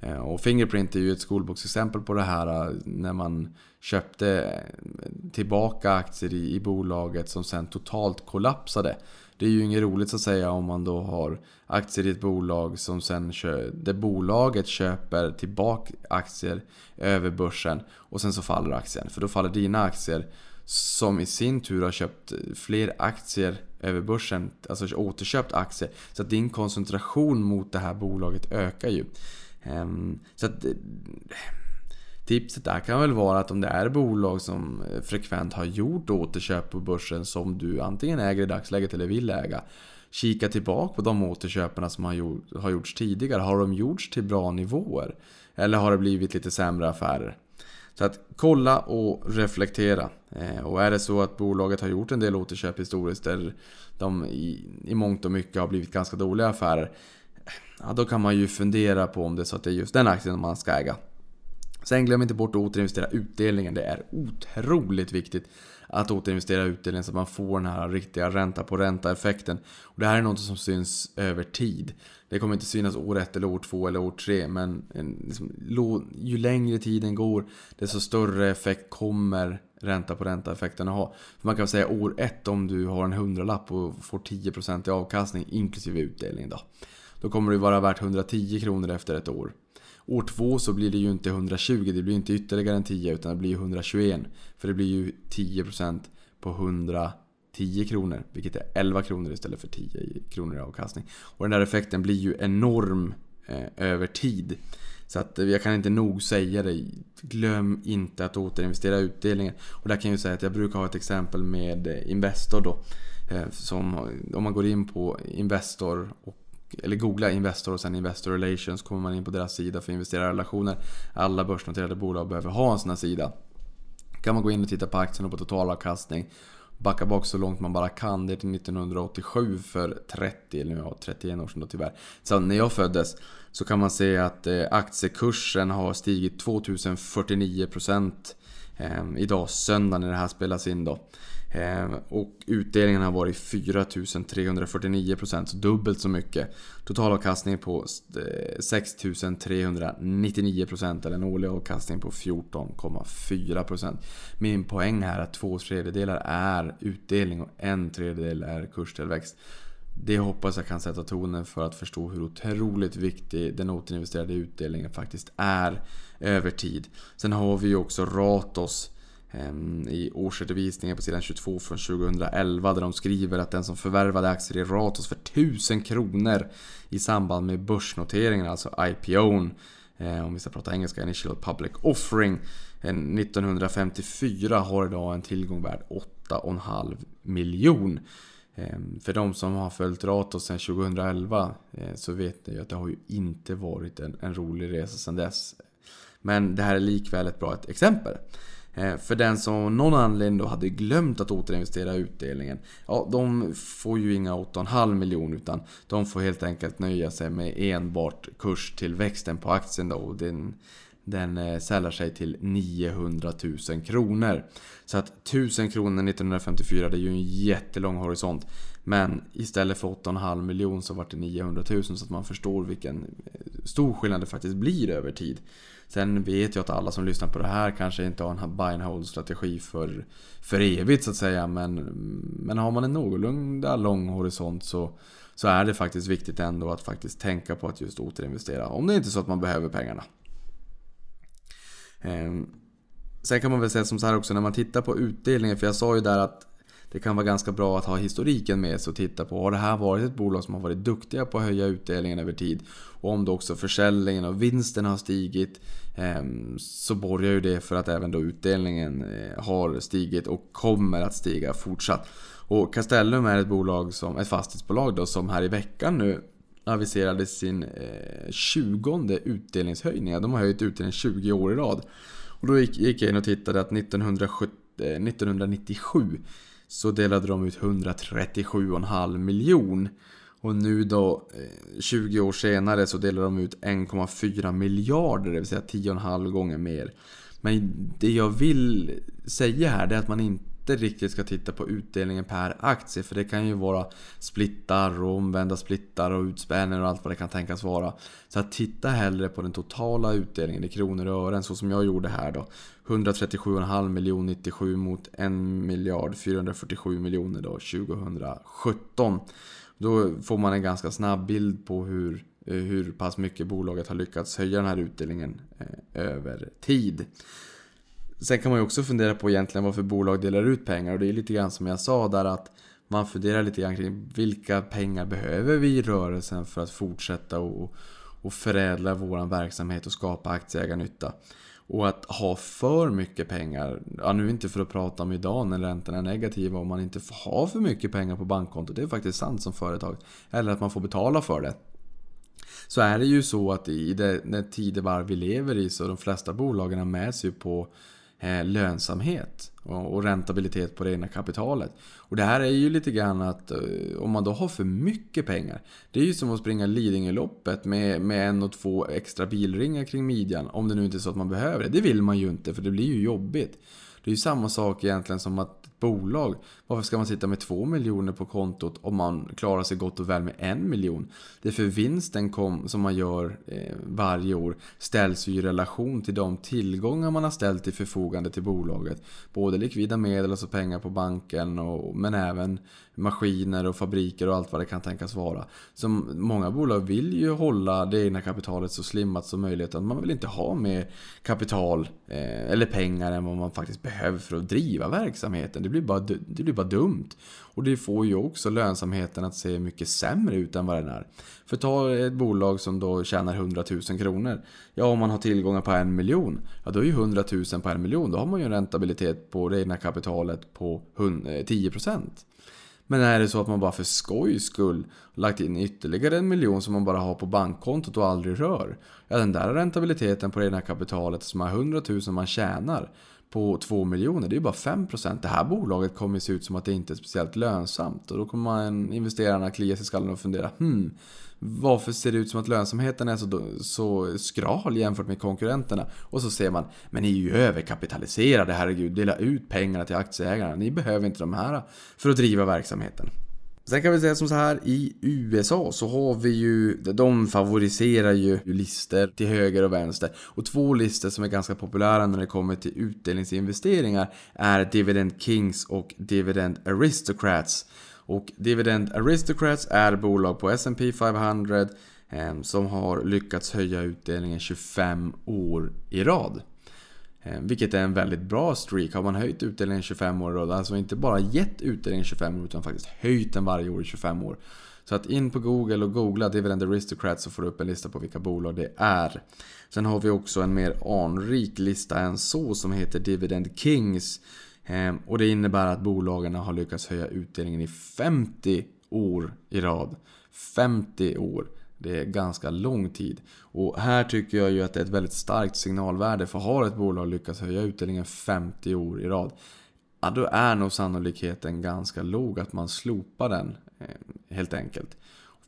Eh, och Fingerprint är ju ett skolboksexempel på det här eh, när man köpte eh, tillbaka aktier i, i bolaget som sen totalt kollapsade. Det är ju inget roligt så att säga om man då har aktier i ett bolag som sen kö, där bolaget köper tillbaka aktier över börsen och sen så faller aktien. För då faller dina aktier som i sin tur har köpt fler aktier över börsen, alltså återköpt aktier. Så att din koncentration mot det här bolaget ökar ju. Ehm, så att eh, Tipset där kan väl vara att om det är bolag som eh, frekvent har gjort återköp på börsen som du antingen äger i dagsläget eller vill äga. Kika tillbaka på de återköperna som har gjorts tidigare. Har de gjorts till bra nivåer? Eller har det blivit lite sämre affärer? Så att kolla och reflektera. Eh, och är det så att bolaget har gjort en del återköp historiskt där de i, i mångt och mycket har blivit ganska dåliga affärer. Ja, då kan man ju fundera på om det är så att det är just den aktien man ska äga. Sen glöm inte bort att återinvestera utdelningen. Det är otroligt viktigt att återinvestera utdelningen så att man får den här riktiga ränta på ränta effekten. Och det här är något som syns över tid. Det kommer inte synas år ett eller år två eller år tre men liksom, ju längre tiden går desto större effekt kommer ränta på ränta effekten att ha. För man kan säga år ett om du har en hundralapp och får 10% i avkastning inklusive utdelning då. Då kommer det vara värt 110 kronor efter ett år. År två så blir det ju inte 120, det blir inte ytterligare en 10 utan det blir 121. För det blir ju 10% på 100. 10 kronor, vilket är 11 kronor istället för 10 kronor i avkastning. Och den där effekten blir ju enorm eh, över tid. Så att eh, jag kan inte nog säga det. Glöm inte att återinvestera utdelningen. Och där kan jag ju säga att jag brukar ha ett exempel med eh, Investor då. Eh, som, om man går in på Investor och eller googla Investor och sen Investor Relations kommer man in på deras sida för investerarrelationer. Alla börsnoterade bolag behöver ha en sån här sida. Kan man gå in och titta på aktien och på totalavkastning. Backa bak så långt man bara kan. Det är till 1987 för 30, eller ja, 31 år sedan då tyvärr. Så när jag föddes så kan man se att eh, aktiekursen har stigit 2049% eh, idag söndag när det här spelas in då. Eh, och utdelningen har varit 4349% dubbelt så mycket. Totalavkastning på eh, 6399% eller en årlig avkastning på 14,4%. Min poäng här är att två tredjedelar är utdelning och en tredjedel är kurstillväxt. Det hoppas jag kan sätta tonen för att förstå hur otroligt viktig den återinvesterade utdelningen faktiskt är över tid. Sen har vi ju också Ratos Ehm, i årsredovisningen på sidan 22 från 2011 där de skriver att den som förvärvade aktier i Ratos för 1000 kronor i samband med börsnoteringen, alltså IPO'n, eh, om vi ska prata engelska, Initial Public Offering, eh, 1954 har idag en tillgång värd 8,5 miljon. Ehm, för de som har följt Ratos sedan 2011 eh, så vet ni ju att det har ju inte varit en, en rolig resa sedan dess. Men det här är likväl ett bra ett exempel. Eh, för den som någon anledning då hade glömt att återinvestera utdelningen. Ja, de får ju inga 8,5 miljoner utan de får helt enkelt nöja sig med enbart kurstillväxten på aktien då. Och den, den eh, säljer sig till 900 000 kronor. Så att 1000 kronor 1954 det är ju en jättelång horisont. Men istället för 8,5 miljoner så vart det 900 000 så att man förstår vilken eh, stor skillnad det faktiskt blir över tid. Sen vet jag att alla som lyssnar på det här kanske inte har en buy and hold strategi för, för evigt så att säga. Men, men har man en någorlunda lång horisont så, så är det faktiskt viktigt ändå att faktiskt tänka på att just återinvestera. Om det inte är så att man behöver pengarna. Ehm, sen kan man väl säga som så här också när man tittar på utdelningen, för jag sa ju där att det kan vara ganska bra att ha historiken med sig och titta på. Har det här varit ett bolag som har varit duktiga på att höja utdelningen över tid? Och om då också försäljningen och vinsten har stigit ehm, så borgar ju det för att även då utdelningen eh, har stigit och kommer att stiga fortsatt. Och Castellum är ett bolag som, ett fastighetsbolag då som här i veckan nu aviserade sin eh, 20 utdelningshöjning. De har höjt utdelningen 20 år i rad. Och då gick, gick jag in och tittade att 1970, 1997 eh, så delade de ut 137,5 miljon. Och nu då, eh, 20 år senare, så delar de ut 1,4 miljarder, det vill säga 10,5 gånger mer. Men det jag vill säga här, är att man inte inte riktigt ska titta på utdelningen per aktie. För det kan ju vara splittar och omvända splittar och utspänningar och allt vad det kan tänkas vara. Så att titta hellre på den totala utdelningen i kronor och ören så som jag gjorde här då. 137,5 miljoner 97 mot 1 miljard 447 miljoner då 2017. Då får man en ganska snabb bild på hur, eh, hur pass mycket bolaget har lyckats höja den här utdelningen eh, över tid. Sen kan man ju också fundera på egentligen varför bolag delar ut pengar och det är lite grann som jag sa där att man funderar lite grann kring vilka pengar behöver vi i rörelsen för att fortsätta och, och förädla vår verksamhet och skapa aktieägarnytta. Och att ha för mycket pengar, ja nu inte för att prata om idag när räntorna är negativa och man inte får ha för mycket pengar på bankkontot, det är faktiskt sant som företag. Eller att man får betala för det. Så är det ju så att i det, det tidevarv vi lever i så de flesta bolagen med sig på Eh, lönsamhet och räntabilitet på det egna kapitalet. Och det här är ju lite grann att eh, om man då har för mycket pengar. Det är ju som att springa Lidingöloppet med, med en och två extra bilringar kring midjan. Om det nu inte är så att man behöver det. Det vill man ju inte för det blir ju jobbigt. Det är ju samma sak egentligen som att bolag. Varför ska man sitta med två miljoner på kontot om man klarar sig gott och väl med en miljon? Det är för vinsten kom, som man gör eh, varje år ställs ju i relation till de tillgångar man har ställt till förfogande till bolaget. Både likvida medel, alltså pengar på banken, och, men även maskiner och fabriker och allt vad det kan tänkas vara. Så många bolag vill ju hålla det egna kapitalet så slimmat som möjligt. Att man vill inte ha mer kapital eh, eller pengar än vad man faktiskt behöver för att driva verksamheten. Det blir, bara, det blir bara dumt. Och det får ju också lönsamheten att se mycket sämre ut än vad den är. För ta ett bolag som då tjänar 100 000 kronor. Ja, om man har tillgångar på en miljon. Ja, då är ju 100 000 på en miljon. Då har man ju en räntabilitet på det egna kapitalet på 10%. Eh, Men är det så att man bara för skojs skull lagt in ytterligare en miljon som man bara har på bankkontot och aldrig rör. Ja, den där rentabiliteten på det egna kapitalet som är 100 000 man tjänar på 2 miljoner, det är ju bara 5%. Det här bolaget kommer se ut som att det inte är speciellt lönsamt. Och då kommer man investerarna klia sig i skallen och fundera, hmm, varför ser det ut som att lönsamheten är så, så skral jämfört med konkurrenterna? Och så ser man, men ni är ju överkapitaliserade, herregud, dela ut pengarna till aktieägarna. Ni behöver inte de här för att driva verksamheten. Sen kan vi säga som så här, i USA så har vi ju, de favoriserar ju lister till höger och vänster. Och två listor som är ganska populära när det kommer till utdelningsinvesteringar är Dividend Kings och Dividend Aristocrats. Och Dividend Aristocrats är bolag på S&P 500 eh, som har lyckats höja utdelningen 25 år i rad. Eh, vilket är en väldigt bra streak. Har man höjt utdelningen 25 år i alltså inte bara gett utdelningen 25 år utan faktiskt höjt den varje år i 25 år. Så att in på Google och googla Dividend Aristocrats så får du upp en lista på vilka bolag det är. Sen har vi också en mer anrik lista än så som heter Dividend Kings. Ehm, och det innebär att bolagen har lyckats höja utdelningen i 50 år i rad. 50 år. Det är ganska lång tid. Och här tycker jag ju att det är ett väldigt starkt signalvärde. För har ett bolag lyckats höja utdelningen 50 år i rad. Ja, då är nog sannolikheten ganska låg att man slopar den. Eh, helt enkelt.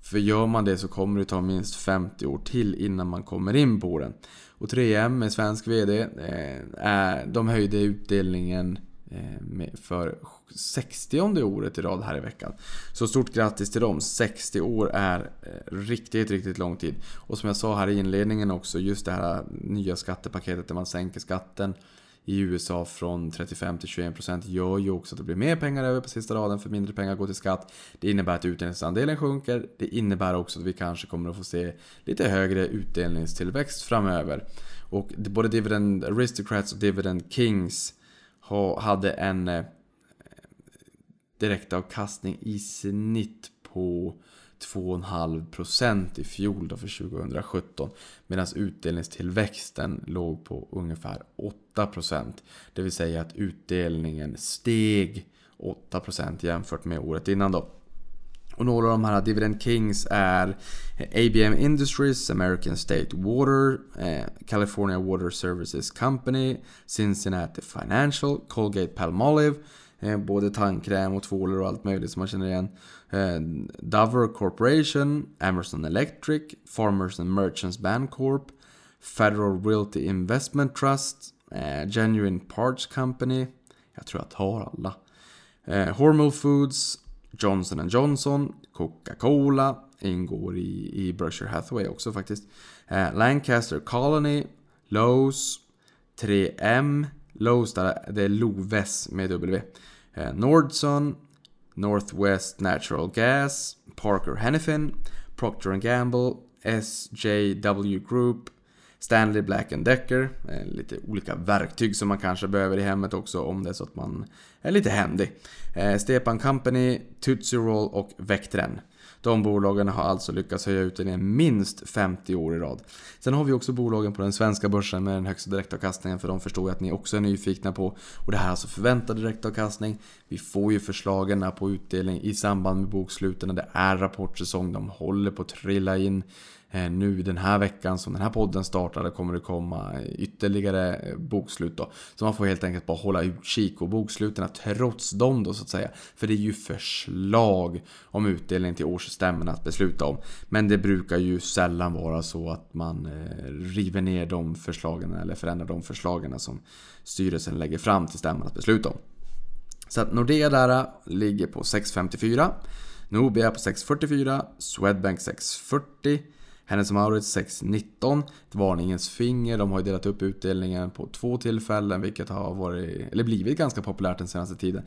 För gör man det så kommer det ta minst 50 år till innan man kommer in på den. Och 3M med svensk VD, eh, de höjde utdelningen Eh, för 60 året i rad här i veckan. Så stort grattis till dem. 60 år är eh, riktigt, riktigt lång tid. Och som jag sa här i inledningen också, just det här nya skattepaketet där man sänker skatten i USA från 35 till 21% gör ju också att det blir mer pengar över på sista raden för mindre pengar går till skatt. Det innebär att utdelningsandelen sjunker. Det innebär också att vi kanske kommer att få se lite högre utdelningstillväxt framöver. Och både Dividend Aristocrats och Dividend Kings hade en eh, direktavkastning i snitt på 2,5% i fjol då för 2017. Medan utdelningstillväxten låg på ungefär 8%. Det vill säga att utdelningen steg 8% jämfört med året innan då. Och några av de här Dividend Kings är ABM Industries, American State Water, eh, California Water Services Company, Cincinnati Financial, Colgate Palmolive, eh, både tandkräm och tvålar och allt möjligt som man känner igen. Eh, Dover Corporation, Emerson Electric, Farmers and Merchants Bancorp, Federal Realty Investment Trust, eh, Genuine Parts Company, jag tror jag tar alla. Eh, Hormel Foods, Johnson Johnson, Coca-Cola ingår i, i Berkshire Hathaway också faktiskt. Eh, Lancaster Colony, Lowe's, 3M, Lowe's där, det är Loves med W. Eh, Nordson, Northwest Natural Gas, Parker Hennifin, Procter Gamble, SJW Group, Stanley Black Decker. Eh, lite olika verktyg som man kanske behöver i hemmet också om det är så att man är lite händig. Eh, Stepan Company, Tootsie Roll och Vectren. De bolagen har alltså lyckats höja utdelningen minst 50 år i rad. Sen har vi också bolagen på den svenska börsen med den högsta direktavkastningen för de förstår jag att ni också är nyfikna på. Och det här är alltså förväntad direktavkastning. Vi får ju förslagen på utdelning i samband med boksluten. Det är rapportsäsong, de håller på att trilla in. Eh, nu den här veckan som den här podden startade kommer det komma ytterligare eh, bokslut då. Så man får helt enkelt bara hålla utkik och boksluten trots dem då så att säga. För det är ju förslag om utdelning till årsstämmorna att besluta om. Men det brukar ju sällan vara så att man eh, river ner de förslagen eller förändrar de förslagen som styrelsen lägger fram till stämman att besluta om. Så att Nordea där ligger på 6,54. Nobia på 6,44. Swedbank 6,40. Hennes Mauritz 6.19. Ett varningens finger. De har ju delat upp utdelningen på två tillfällen vilket har varit, eller blivit ganska populärt den senaste tiden.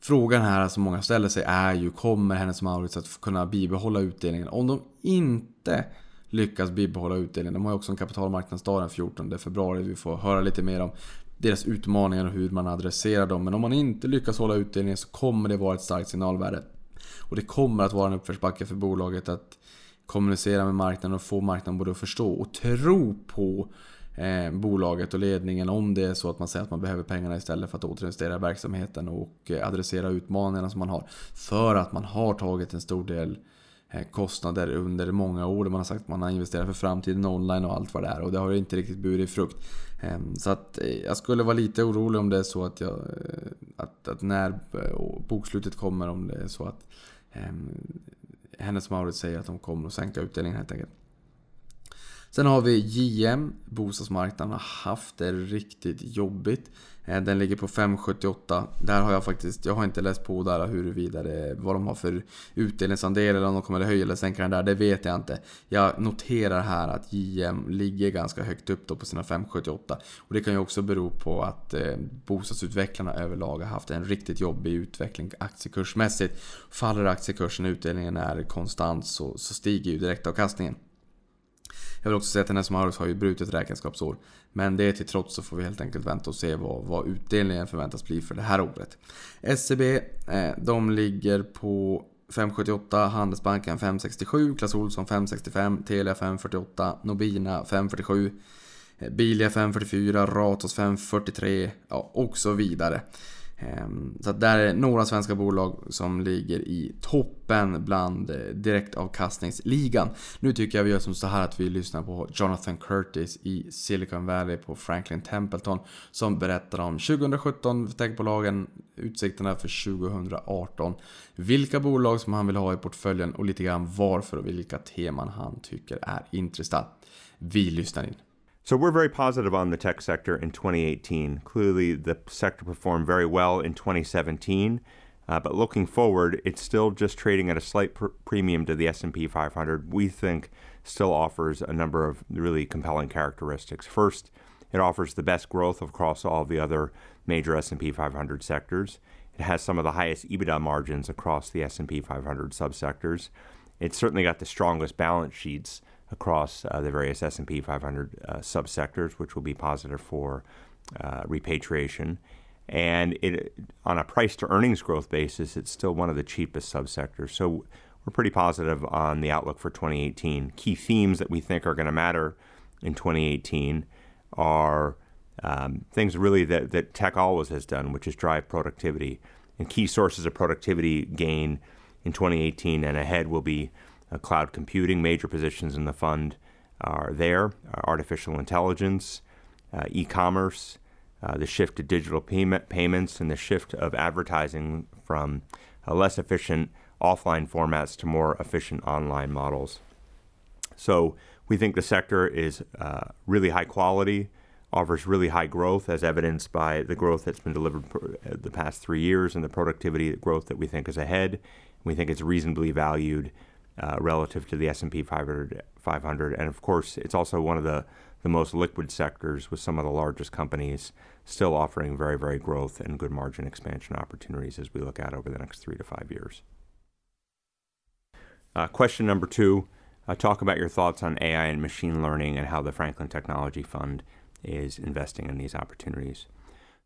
Frågan här som många ställer sig är ju kommer Hennes Mauritz att kunna bibehålla utdelningen? Om de inte lyckas bibehålla utdelningen. De har ju också en kapitalmarknadsdag den 14 februari. Vi får höra lite mer om deras utmaningar och hur man adresserar dem. Men om man inte lyckas hålla utdelningen så kommer det vara ett starkt signalvärde. Och det kommer att vara en uppförsbacke för bolaget att kommunicera med marknaden och få marknaden både att förstå och tro på eh, bolaget och ledningen om det är så att man säger att man behöver pengarna istället för att återinvestera i verksamheten och eh, adressera utmaningarna som man har. För att man har tagit en stor del eh, kostnader under många år. Man har sagt att man har investerat för framtiden online och allt vad det är. Och det har ju inte riktigt burit frukt. Ehm, så att eh, jag skulle vara lite orolig om det är så att, jag, eh, att, att när bokslutet kommer om det är så att ehm, hennes Mauritz säger att de kommer att sänka utdelningen helt enkelt. Sen har vi JM. Bostadsmarknaden har haft det riktigt jobbigt. Eh, den ligger på 5,78. Där har jag faktiskt, jag har inte läst på där huruvida det, vad de har för utdelningsandel eller om de kommer att höja eller sänka den där. Det vet jag inte. Jag noterar här att JM ligger ganska högt upp då på sina 5,78. Och det kan ju också bero på att eh, bostadsutvecklarna överlag har haft en riktigt jobbig utveckling aktiekursmässigt. Faller aktiekursen och utdelningen är konstant så, så stiger ju direktavkastningen. Jag vill också säga att Tennis Maurus har ju brutit räkenskapsår. Men det till trots så får vi helt enkelt vänta och se vad, vad utdelningen förväntas bli för det här året. SCB, eh, de ligger på 578, Handelsbanken 567, Clas Ohlson 565, Telia 548, Nobina 547, eh, Bilia 544, Ratos 543 ja, och så vidare. Ehm, så att där är några svenska bolag som ligger i toppen bland eh, direktavkastningsligan. Nu tycker jag vi gör som så här att vi lyssnar på Jonathan Curtis i Silicon Valley på Franklin Templeton som berättar om 2017 för techbolagen, utsikterna för 2018, vilka bolag som han vill ha i portföljen och lite grann varför och vilka teman han tycker är intressant. Vi lyssnar in. So we're very positive on the tech sector in 2018. Clearly, the sector performed very well in 2017, uh, but looking forward, it's still just trading at a slight pr- premium to the S&P 500. We think still offers a number of really compelling characteristics. First, it offers the best growth across all the other major S&P 500 sectors. It has some of the highest EBITDA margins across the S&P 500 subsectors. It's certainly got the strongest balance sheets across uh, the various S&P 500 uh, subsectors, which will be positive for uh, repatriation. And it, on a price to earnings growth basis, it's still one of the cheapest subsectors. So we're pretty positive on the outlook for 2018. Key themes that we think are going to matter in 2018 are um, things really that, that tech always has done, which is drive productivity. And key sources of productivity gain in 2018 and ahead will be uh, cloud computing, major positions in the fund are there, uh, artificial intelligence, uh, e commerce, uh, the shift to digital payment, payments, and the shift of advertising from less efficient offline formats to more efficient online models. So we think the sector is uh, really high quality, offers really high growth, as evidenced by the growth that's been delivered the past three years and the productivity growth that we think is ahead. We think it's reasonably valued uh, relative to the S&P 500, 500. And of course, it's also one of the, the most liquid sectors with some of the largest companies still offering very, very growth and good margin expansion opportunities as we look at over the next three to five years. Uh, question number two, uh, talk about your thoughts on AI and machine learning and how the Franklin Technology Fund is investing in these opportunities.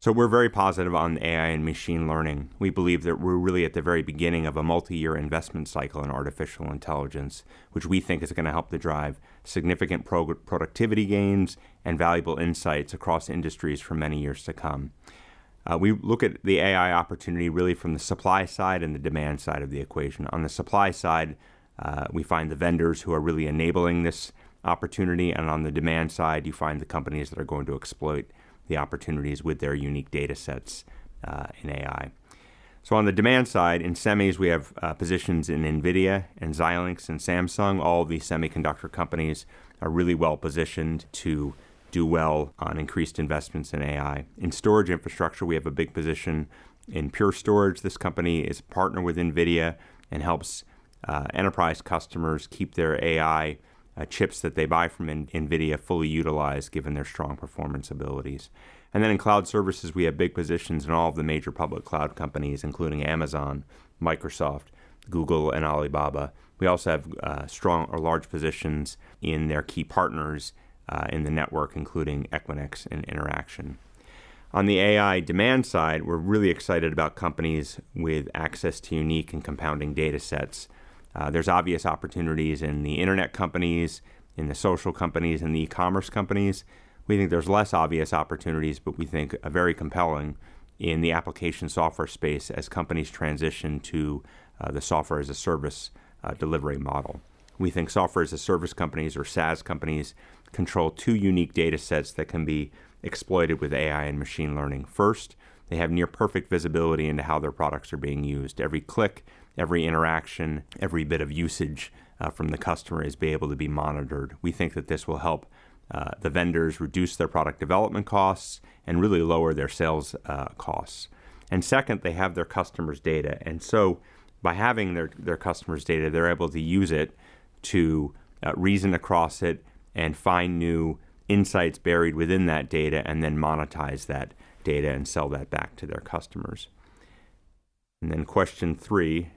So we're very positive on AI and machine learning. We believe that we're really at the very beginning of a multi-year investment cycle in artificial intelligence, which we think is going to help to drive significant pro- productivity gains and valuable insights across industries for many years to come. Uh, we look at the AI opportunity really from the supply side and the demand side of the equation. On the supply side, uh, we find the vendors who are really enabling this opportunity, and on the demand side, you find the companies that are going to exploit the opportunities with their unique data sets uh, in AI. So on the demand side, in semis, we have uh, positions in NVIDIA and Xilinx and Samsung. All these semiconductor companies are really well positioned to do well on increased investments in AI. In storage infrastructure, we have a big position in Pure Storage. This company is a partner with NVIDIA and helps uh, enterprise customers keep their AI uh, chips that they buy from NVIDIA fully utilized given their strong performance abilities. And then in cloud services, we have big positions in all of the major public cloud companies, including Amazon, Microsoft, Google, and Alibaba. We also have uh, strong or large positions in their key partners uh, in the network, including Equinix and Interaction. On the AI demand side, we're really excited about companies with access to unique and compounding data sets uh, there's obvious opportunities in the internet companies, in the social companies, in the e commerce companies. We think there's less obvious opportunities, but we think very compelling in the application software space as companies transition to uh, the software as a service uh, delivery model. We think software as a service companies or SaaS companies control two unique data sets that can be exploited with AI and machine learning. First, they have near perfect visibility into how their products are being used. Every click, every interaction, every bit of usage uh, from the customer is be able to be monitored. We think that this will help uh, the vendors reduce their product development costs and really lower their sales uh, costs. And second, they have their customers' data. And so by having their, their customers' data, they're able to use it to uh, reason across it and find new insights buried within that data and then monetize that data and sell that back to their customers. And then question three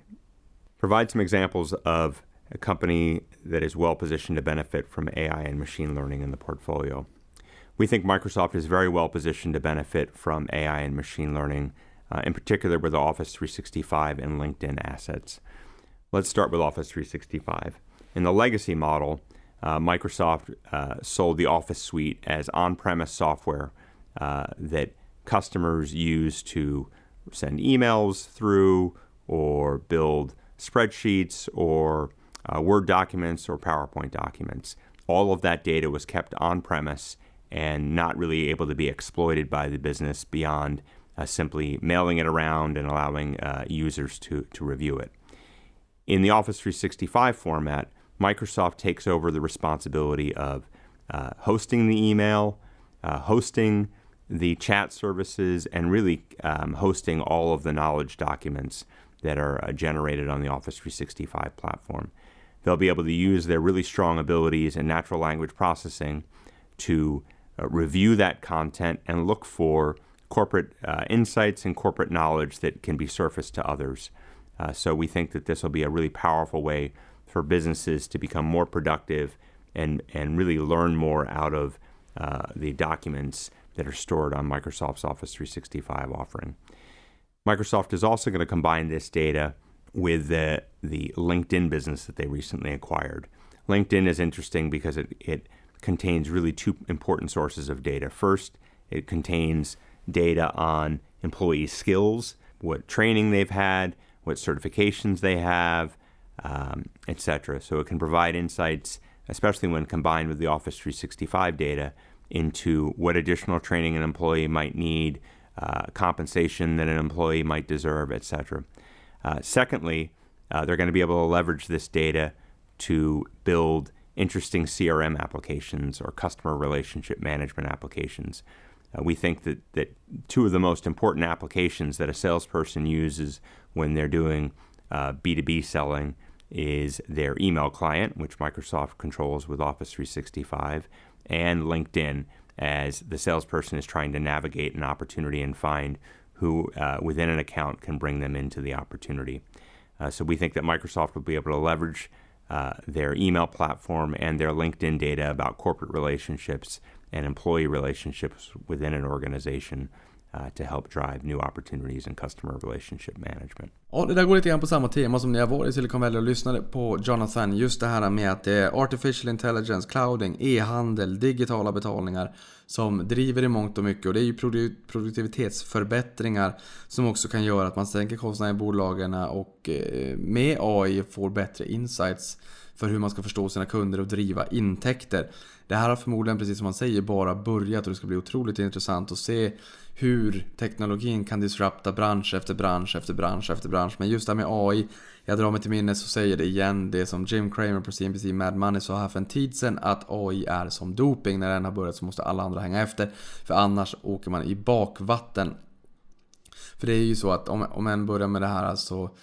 provide some examples of a company that is well positioned to benefit from AI and machine learning in the portfolio. We think Microsoft is very well positioned to benefit from AI and machine learning, uh, in particular with Office 365 and LinkedIn assets. Let's start with Office 365. In the legacy model, uh, Microsoft uh, sold the Office suite as on premise software uh, that customers use to send emails through or build spreadsheets or uh, Word documents or PowerPoint documents. All of that data was kept on premise and not really able to be exploited by the business beyond uh, simply mailing it around and allowing uh, users to, to review it. In the Office 365 format, Microsoft takes over the responsibility of uh, hosting the email, uh, hosting the chat services, and really um, hosting all of the knowledge documents that are uh, generated on the Office 365 platform. They'll be able to use their really strong abilities in natural language processing to uh, review that content and look for corporate uh, insights and corporate knowledge that can be surfaced to others. Uh, so we think that this will be a really powerful way for businesses to become more productive and, and really learn more out of uh, the documents that are stored on Microsoft's Office 365 offering. Microsoft is also going to combine this data with the, the LinkedIn business that they recently acquired. LinkedIn is interesting because it, it contains really two important sources of data. First, it contains data on employee skills, what training they've had, what certifications they have, um, etc. So it can provide insights, especially when combined with the Office 365 data, into what additional training an employee might need, uh, compensation that an employee might deserve, etc. Uh, secondly, uh, they're going to be able to leverage this data to build interesting CRM applications or customer relationship management applications. Uh, we think that, that two of the most important applications that a salesperson uses when they're doing B2B uh, selling is their email client, which Microsoft controls with Office 365, and LinkedIn as the salesperson is trying to navigate an opportunity and find who uh, within an account can bring them into the opportunity. Uh, so we think that Microsoft will be able to leverage uh, their email platform and their LinkedIn data about corporate relationships and employee relationships within an organization uh, to help drive new opportunities in customer relationship management. Ja, det där går lite grann på samma tema som när jag var i Silicon Valley och lyssnade på Jonathan. Just det här med att det är artificial intelligence, clouding, e-handel, digitala betalningar som driver i mångt och mycket. Och det är ju produktivitetsförbättringar som också kan göra att man sänker kostnaderna i bolagen och eh, med AI får bättre insights för hur man ska förstå sina kunder och driva intäkter. Det här har förmodligen, precis som man säger, bara börjat och det ska bli otroligt intressant att se hur teknologin kan disrupta bransch efter bransch efter bransch efter bransch. Men just det här med AI, jag drar mig till minnes och säger det igen, det som Jim Cramer på CNBC Mad Money sa här för en tid sedan, att AI är som doping. När den har börjat så måste alla andra hänga efter, för annars åker man i bakvatten. För det är ju så att om, om en börjar med det här så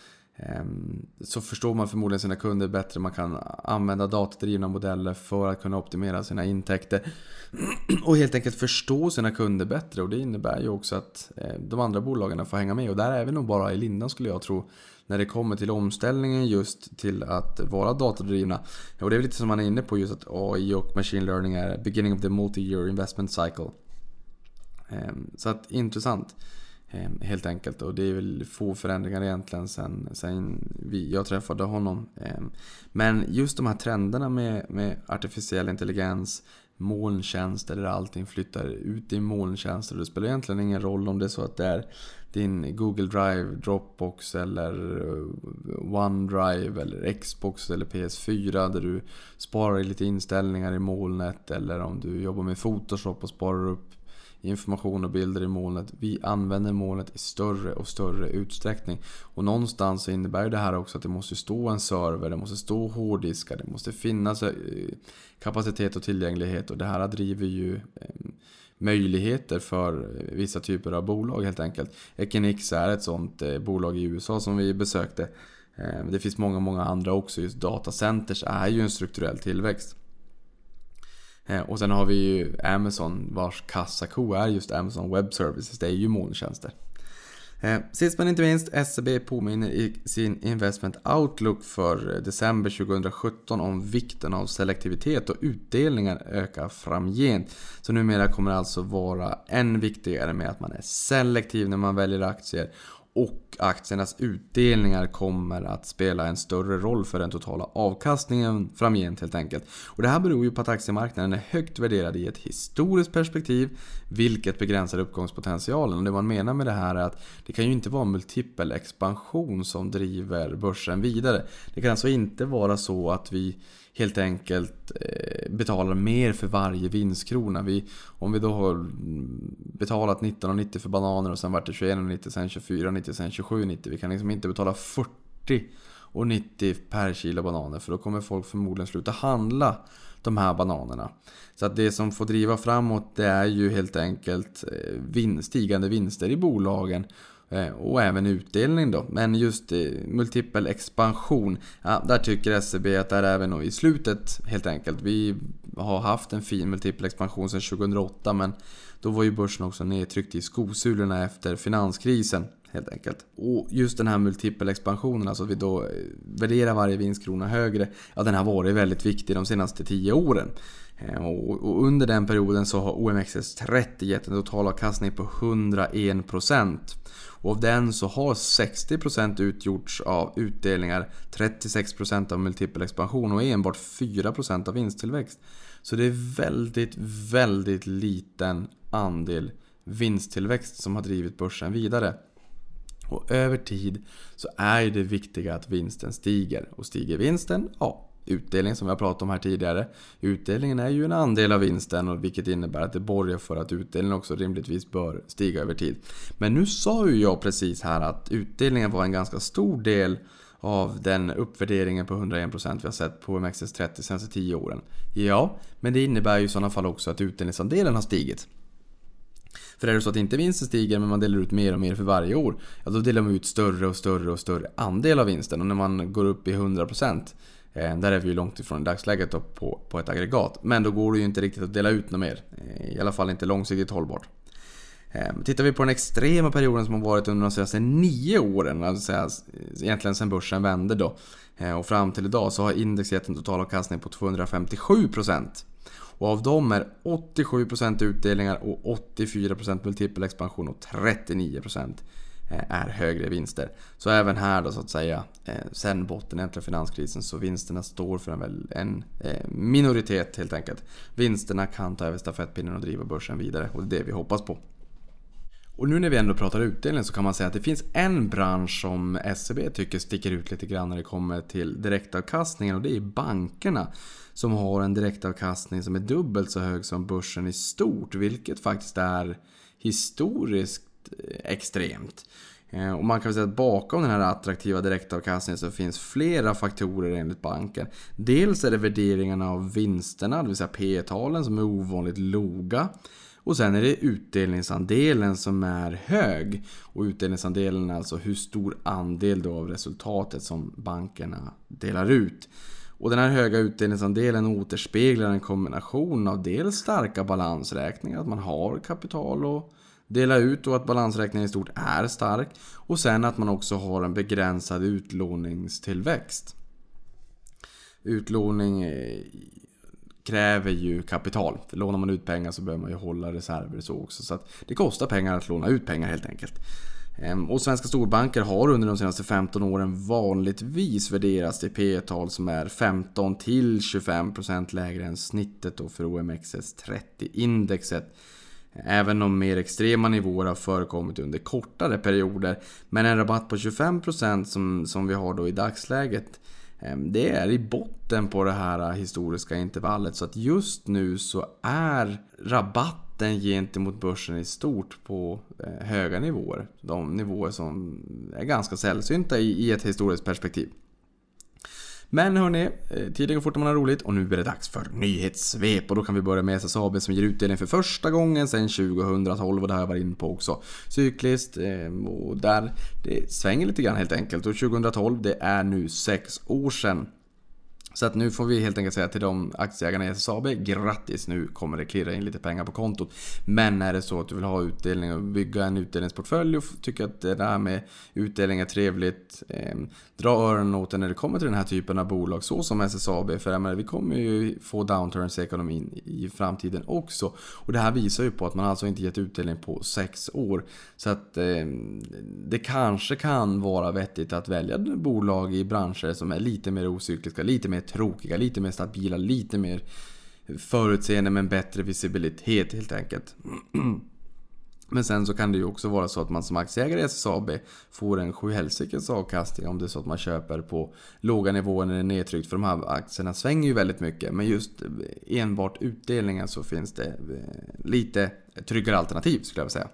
Ehm, så förstår man förmodligen sina kunder bättre. Man kan använda datadrivna modeller för att kunna optimera sina intäkter. Och helt enkelt förstå sina kunder bättre. Och det innebär ju också att eh, de andra bolagen får hänga med. Och där är vi nog bara i lindan skulle jag tro. När det kommer till omställningen just till att vara datadrivna. Och det är lite som man är inne på just att AI och machine learning är beginning of the multi-year investment cycle. Ehm, så att intressant. Ehm, helt enkelt. Och det är väl få förändringar egentligen sen, sen vi, jag träffade honom. Ehm, men just de här trenderna med, med artificiell intelligens, molntjänster där allting flyttar ut i molntjänster. Det spelar egentligen ingen roll om det är så att det är din Google Drive, Dropbox eller eh, OneDrive eller Xbox eller PS4 där du sparar lite inställningar i molnet eller om du jobbar med Photoshop och sparar upp information och bilder i molnet. Vi använder molnet i större och större utsträckning. Och någonstans så innebär det här också att det måste stå en server, det måste stå hårddiskar, det måste finnas eh, kapacitet och tillgänglighet och det här driver ju eh, möjligheter för eh, vissa typer av bolag helt enkelt. Equinix är ett sånt bolag i USA som vi besökte. Det finns många, många andra också. Just datacenters är ju en strukturell tillväxt. Eh, och sen har vi ju Amazon vars kassako är just Amazon Web Services. Det är ju molntjänster. Eh, sist men inte minst, SEB påminner i sin Investment Outlook för december 2017 om vikten av selektivitet och utdelningar ökar framgent. Så numera kommer det alltså vara än viktigare med att man är selektiv när man väljer aktier och aktiernas utdelningar kommer att spela en större roll för den totala avkastningen framgent helt enkelt. Och det här beror ju på att aktiemarknaden är högt värderad i ett historiskt perspektiv, vilket begränsar uppgångspotentialen. Och det man menar med det här är att det kan ju inte vara multipel expansion som driver börsen vidare. Det kan alltså inte vara så att vi helt enkelt eh, betalar mer för varje vinstkrona. Vi, om vi då har betalat 19,90 för bananer och sen vart det 21,90, sen 24,90, sen 27,90. Vi kan liksom inte betala 40,90 per kilo bananer för då kommer folk förmodligen sluta handla de här bananerna. Så att det som får driva framåt det är ju helt enkelt eh, stigande vinster i bolagen eh, och även utdelning då. Men just eh, multipel expansion, ja, där tycker SEB att det är även i slutet helt enkelt. Vi har haft en fin multipel expansion sedan 2008 men då var ju börsen också nedtryckt i skosulorna efter finanskrisen. Helt enkelt. Och just den här multipelexpansionen, alltså att vi då eh, värderar varje vinstkrona högre, ja den har varit väldigt viktig de senaste 10 åren. Eh, och under den perioden så har OMXS30 gett en totalavkastning på 101%. Och av den så har 60% utgjorts av utdelningar, 36% av multipel expansion och enbart 4% av vinsttillväxt. Så det är väldigt, väldigt liten andel vinsttillväxt som har drivit börsen vidare. Och över tid så är det viktiga att vinsten stiger. Och stiger vinsten, ja, utdelning som vi har pratat om här tidigare. Utdelningen är ju en andel av vinsten och vilket innebär att det borgar för att utdelningen också rimligtvis bör stiga över tid. Men nu sa ju jag precis här att utdelningen var en ganska stor del av den uppvärderingen på 101% vi har sett på OMXS30 senaste 10 åren. Ja, men det innebär ju i sådana fall också att utdelningsandelen har stigit. För är det så att inte vinsten stiger men man delar ut mer och mer för varje år, ja då delar man ut större och större och större andel av vinsten. Och när man går upp i 100% Eh, där är vi ju långt ifrån i dagsläget på, på ett aggregat. Men då går det ju inte riktigt att dela ut något mer. Eh, I alla fall inte långsiktigt hållbart. Eh, tittar vi på den extrema perioden som har varit under de senaste nio åren, alltså egentligen sedan börsen vände då, eh, och fram till idag så har index gett en totalavkastning på 257%. Och av dem är 87% utdelningar och 84% multipel expansion och 39% eh, är högre vinster. Så även här då så att säga, eh, sen botten efter finanskrisen, så vinsterna står för en, en eh, minoritet helt enkelt. Vinsterna kan ta över stafettpinnen och driva börsen vidare och det är det vi hoppas på. Och nu när vi ändå pratar utdelning så kan man säga att det finns en bransch som SEB tycker sticker ut lite grann när det kommer till direktavkastningen och det är bankerna. Som har en direktavkastning som är dubbelt så hög som börsen i stort, vilket faktiskt är historiskt eh, extremt. Eh, och man kan säga att bakom den här attraktiva direktavkastningen så finns flera faktorer enligt banken. Dels är det värderingarna av vinsterna, det vill säga P talen som är ovanligt låga. Och sen är det utdelningsandelen som är hög. Och utdelningsandelen är alltså hur stor andel då av resultatet som bankerna delar ut. Och den här höga utdelningsandelen återspeglar en kombination av dels starka balansräkningar, att man har kapital och dela ut och att balansräkningen i stort är stark. Och sen att man också har en begränsad utlåningstillväxt. Utlåning eh, kräver ju kapital. För lånar man ut pengar så behöver man ju hålla reserver så också. Så att det kostar pengar att låna ut pengar helt enkelt. Ehm, och svenska storbanker har under de senaste 15 åren vanligtvis värderats till P tal som är 15 till 25% lägre än snittet då för OMXS30-indexet. Även om mer extrema nivåer har förekommit under kortare perioder. Men en rabatt på 25% som, som vi har då i dagsläget ehm, det är i botten på det här historiska intervallet. Så att just nu så är den gentemot börsen i stort på eh, höga nivåer. De nivåer som är ganska sällsynta i ett historiskt perspektiv. Men hörni, eh, tiden går fort när man har roligt och nu är det dags för nyhetssvep. Och då kan vi börja med SSAB som ger utdelning för första gången sedan 2012 och det har jag varit inne på också. Cykliskt eh, och där det svänger lite grann helt enkelt. Och 2012 det är nu sex år sedan. Så att nu får vi helt enkelt säga till de aktieägarna i SSAB, grattis nu kommer det klirra in lite pengar på kontot. Men är det så att du vill ha utdelning och bygga en utdelningsportfölj och tycker att det där med utdelning är trevligt, eh, dra öronen åt det när det kommer till den här typen av bolag, så som SSAB. För jag menar, vi kommer ju få downturns i ekonomin i framtiden också. Och det här visar ju på att man alltså inte gett utdelning på sex år. Så att eh, det kanske kan vara vettigt att välja bolag i branscher som är lite mer ocykliska, lite mer tråkiga, lite mer stabila, lite mer förutseende men bättre visibilitet helt enkelt. Men sen så kan det ju också vara så att man som aktieägare i SSAB får en sjuhelsikes avkastning om det är så att man köper på låga nivåer när det är nedtryckt. För de här aktierna svänger ju väldigt mycket. Men just enbart utdelningen så finns det eh, lite tryggare alternativ skulle jag vilja säga.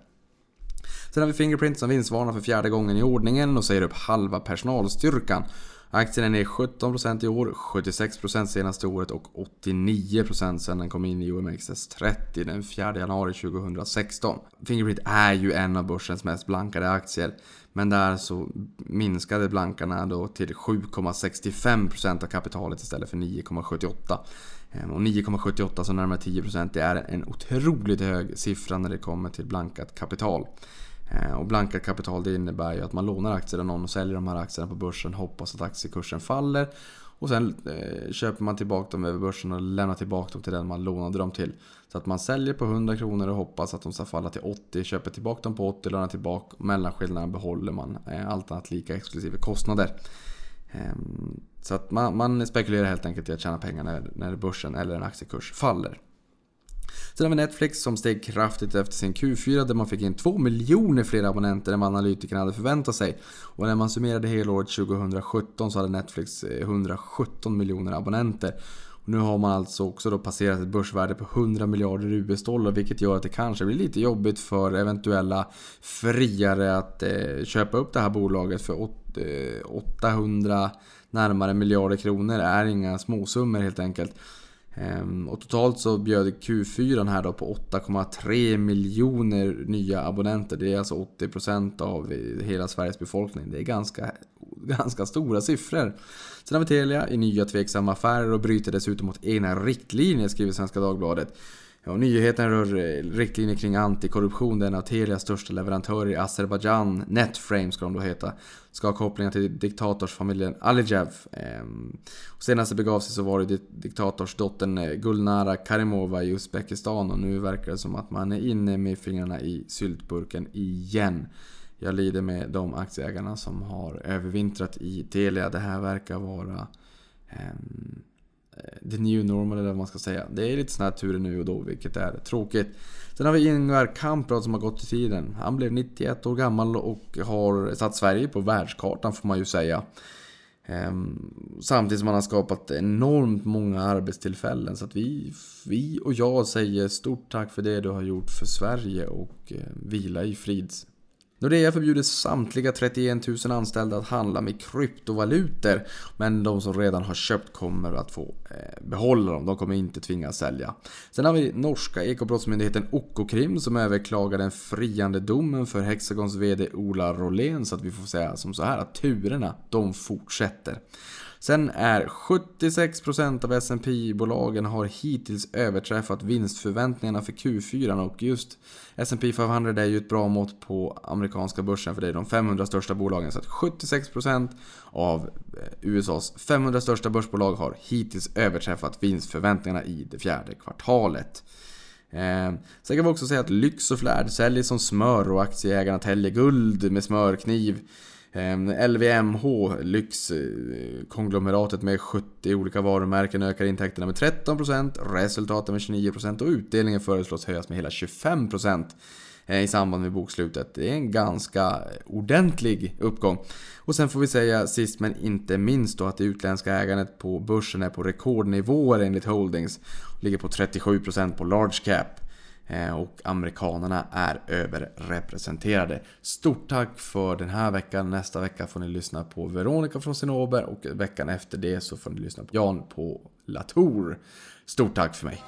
Sen har vi Fingerprint som vinstvarnar för fjärde gången i ordningen och säger upp halva personalstyrkan. Aktien är ner 17% i år, 76% senaste året och 89% sedan den kom in i OMXS30 den 4 januari 2016. Fingerprint är ju en av börsens mest blankade aktier. Men där så minskade blankarna då till 7,65% av kapitalet istället för 9,78%. Ehm, och 9,78 så närmare 10% det är en otroligt hög siffra när det kommer till blankat kapital. Eh, och blanka kapital det innebär ju att man lånar aktier av någon och säljer de här aktierna på börsen, hoppas att aktiekursen faller. Och sen eh, köper man tillbaka dem över börsen och lämnar tillbaka dem till den man lånade dem till. Så att man säljer på 100 kronor och hoppas att de ska falla till 80, köper tillbaka dem på 80, lånar tillbaka. Mellanskillnaden behåller man, eh, allt annat lika exklusive kostnader. Eh, så att man, man, spekulerar helt enkelt i att tjäna pengar när, när börsen eller en aktiekurs faller. Sen har vi Netflix som steg kraftigt efter sin Q4 där man fick in 2 miljoner fler abonnenter än vad analytikerna hade förväntat sig. Och när man summerade helåret 2017 så hade Netflix eh, 117 miljoner abonnenter. Och nu har man alltså också då passerat ett börsvärde på 100 miljarder US-dollar vilket gör att det kanske blir lite jobbigt för eventuella friare att eh, köpa upp det här bolaget för 800 eh, närmare miljarder kronor är inga småsummor helt enkelt. Ehm, och totalt så bjöd Q4 här då på 8,3 miljoner nya abonnenter. Det är alltså 80% av eh, hela Sveriges befolkning. Det är ganska, ganska stora siffror. Sen har vi Telia i nya tveksamma affärer och bryter dessutom mot egna riktlinjer, skriver Svenska Dagbladet. Ja, nyheten rör eh, riktlinjer kring antikorruption. Den av Telias största leverantörer i Azerbajdzjan, Netframe ska de då heta, ska ha kopplingar till diktatorsfamiljen Alijev. Ehm, senast det begav sig så var det diktatorsdottern eh, Gulnara Karimova i Uzbekistan och nu verkar det som att man är inne med fingrarna i syltburken igen. Jag lider med de aktieägarna som har övervintrat i Telia. Det här verkar vara um, Eh, the new normal eller vad man ska säga. Det är lite sådana här turer nu och då, vilket är tråkigt. Sen har vi Ingvar Kamprad som har gått i tiden. Han blev 91 år gammal och har satt Sverige på världskartan får man ju säga. Ehm, samtidigt som han har skapat enormt många arbetstillfällen. Så att vi, vi och jag säger stort tack för det du har gjort för Sverige och eh, vila i frids. Nordea förbjuder samtliga 31 000 anställda att handla med kryptovalutor. Men de som redan har köpt kommer att få eh, behålla dem. De kommer inte tvingas sälja. Sen har vi norska ekobrottsmyndigheten Okokrim som överklagar den friande domen för Hexagons VD Ola Rolén. Så att vi får säga som så här att turerna, de fortsätter. Sen är 76% av S&P bolagen har hittills överträffat vinstförväntningarna för Q4 och just S&P 500 är ju ett bra mått på amerikanska börsen för det är de 500 största bolagen. Så att 76% av eh, USAs 500 största börsbolag har hittills överträffat vinstförväntningarna i det fjärde kvartalet. Eh, sen kan vi också säga att Lyx och Flärd säljer som smör och aktieägarna täljer guld med smörkniv. Ehm, LVMH, lyxkonglomeratet med 70 olika varumärken ökar intäkterna med 13%, resultaten med 29% och utdelningen föreslås höjas med hela 25% eh, i samband med bokslutet. Det är en ganska ordentlig uppgång. Och sen får vi säga sist men inte minst då att det utländska ägandet på börsen är på rekordnivåer enligt Holdings. Ligger på 37% på large cap. Eh, och amerikanerna är överrepresenterade. Stort tack för den här veckan. Nästa vecka får ni lyssna på Veronica från Sinober och veckan efter det så får ni lyssna på Jan på Latour. Stort tack för mig.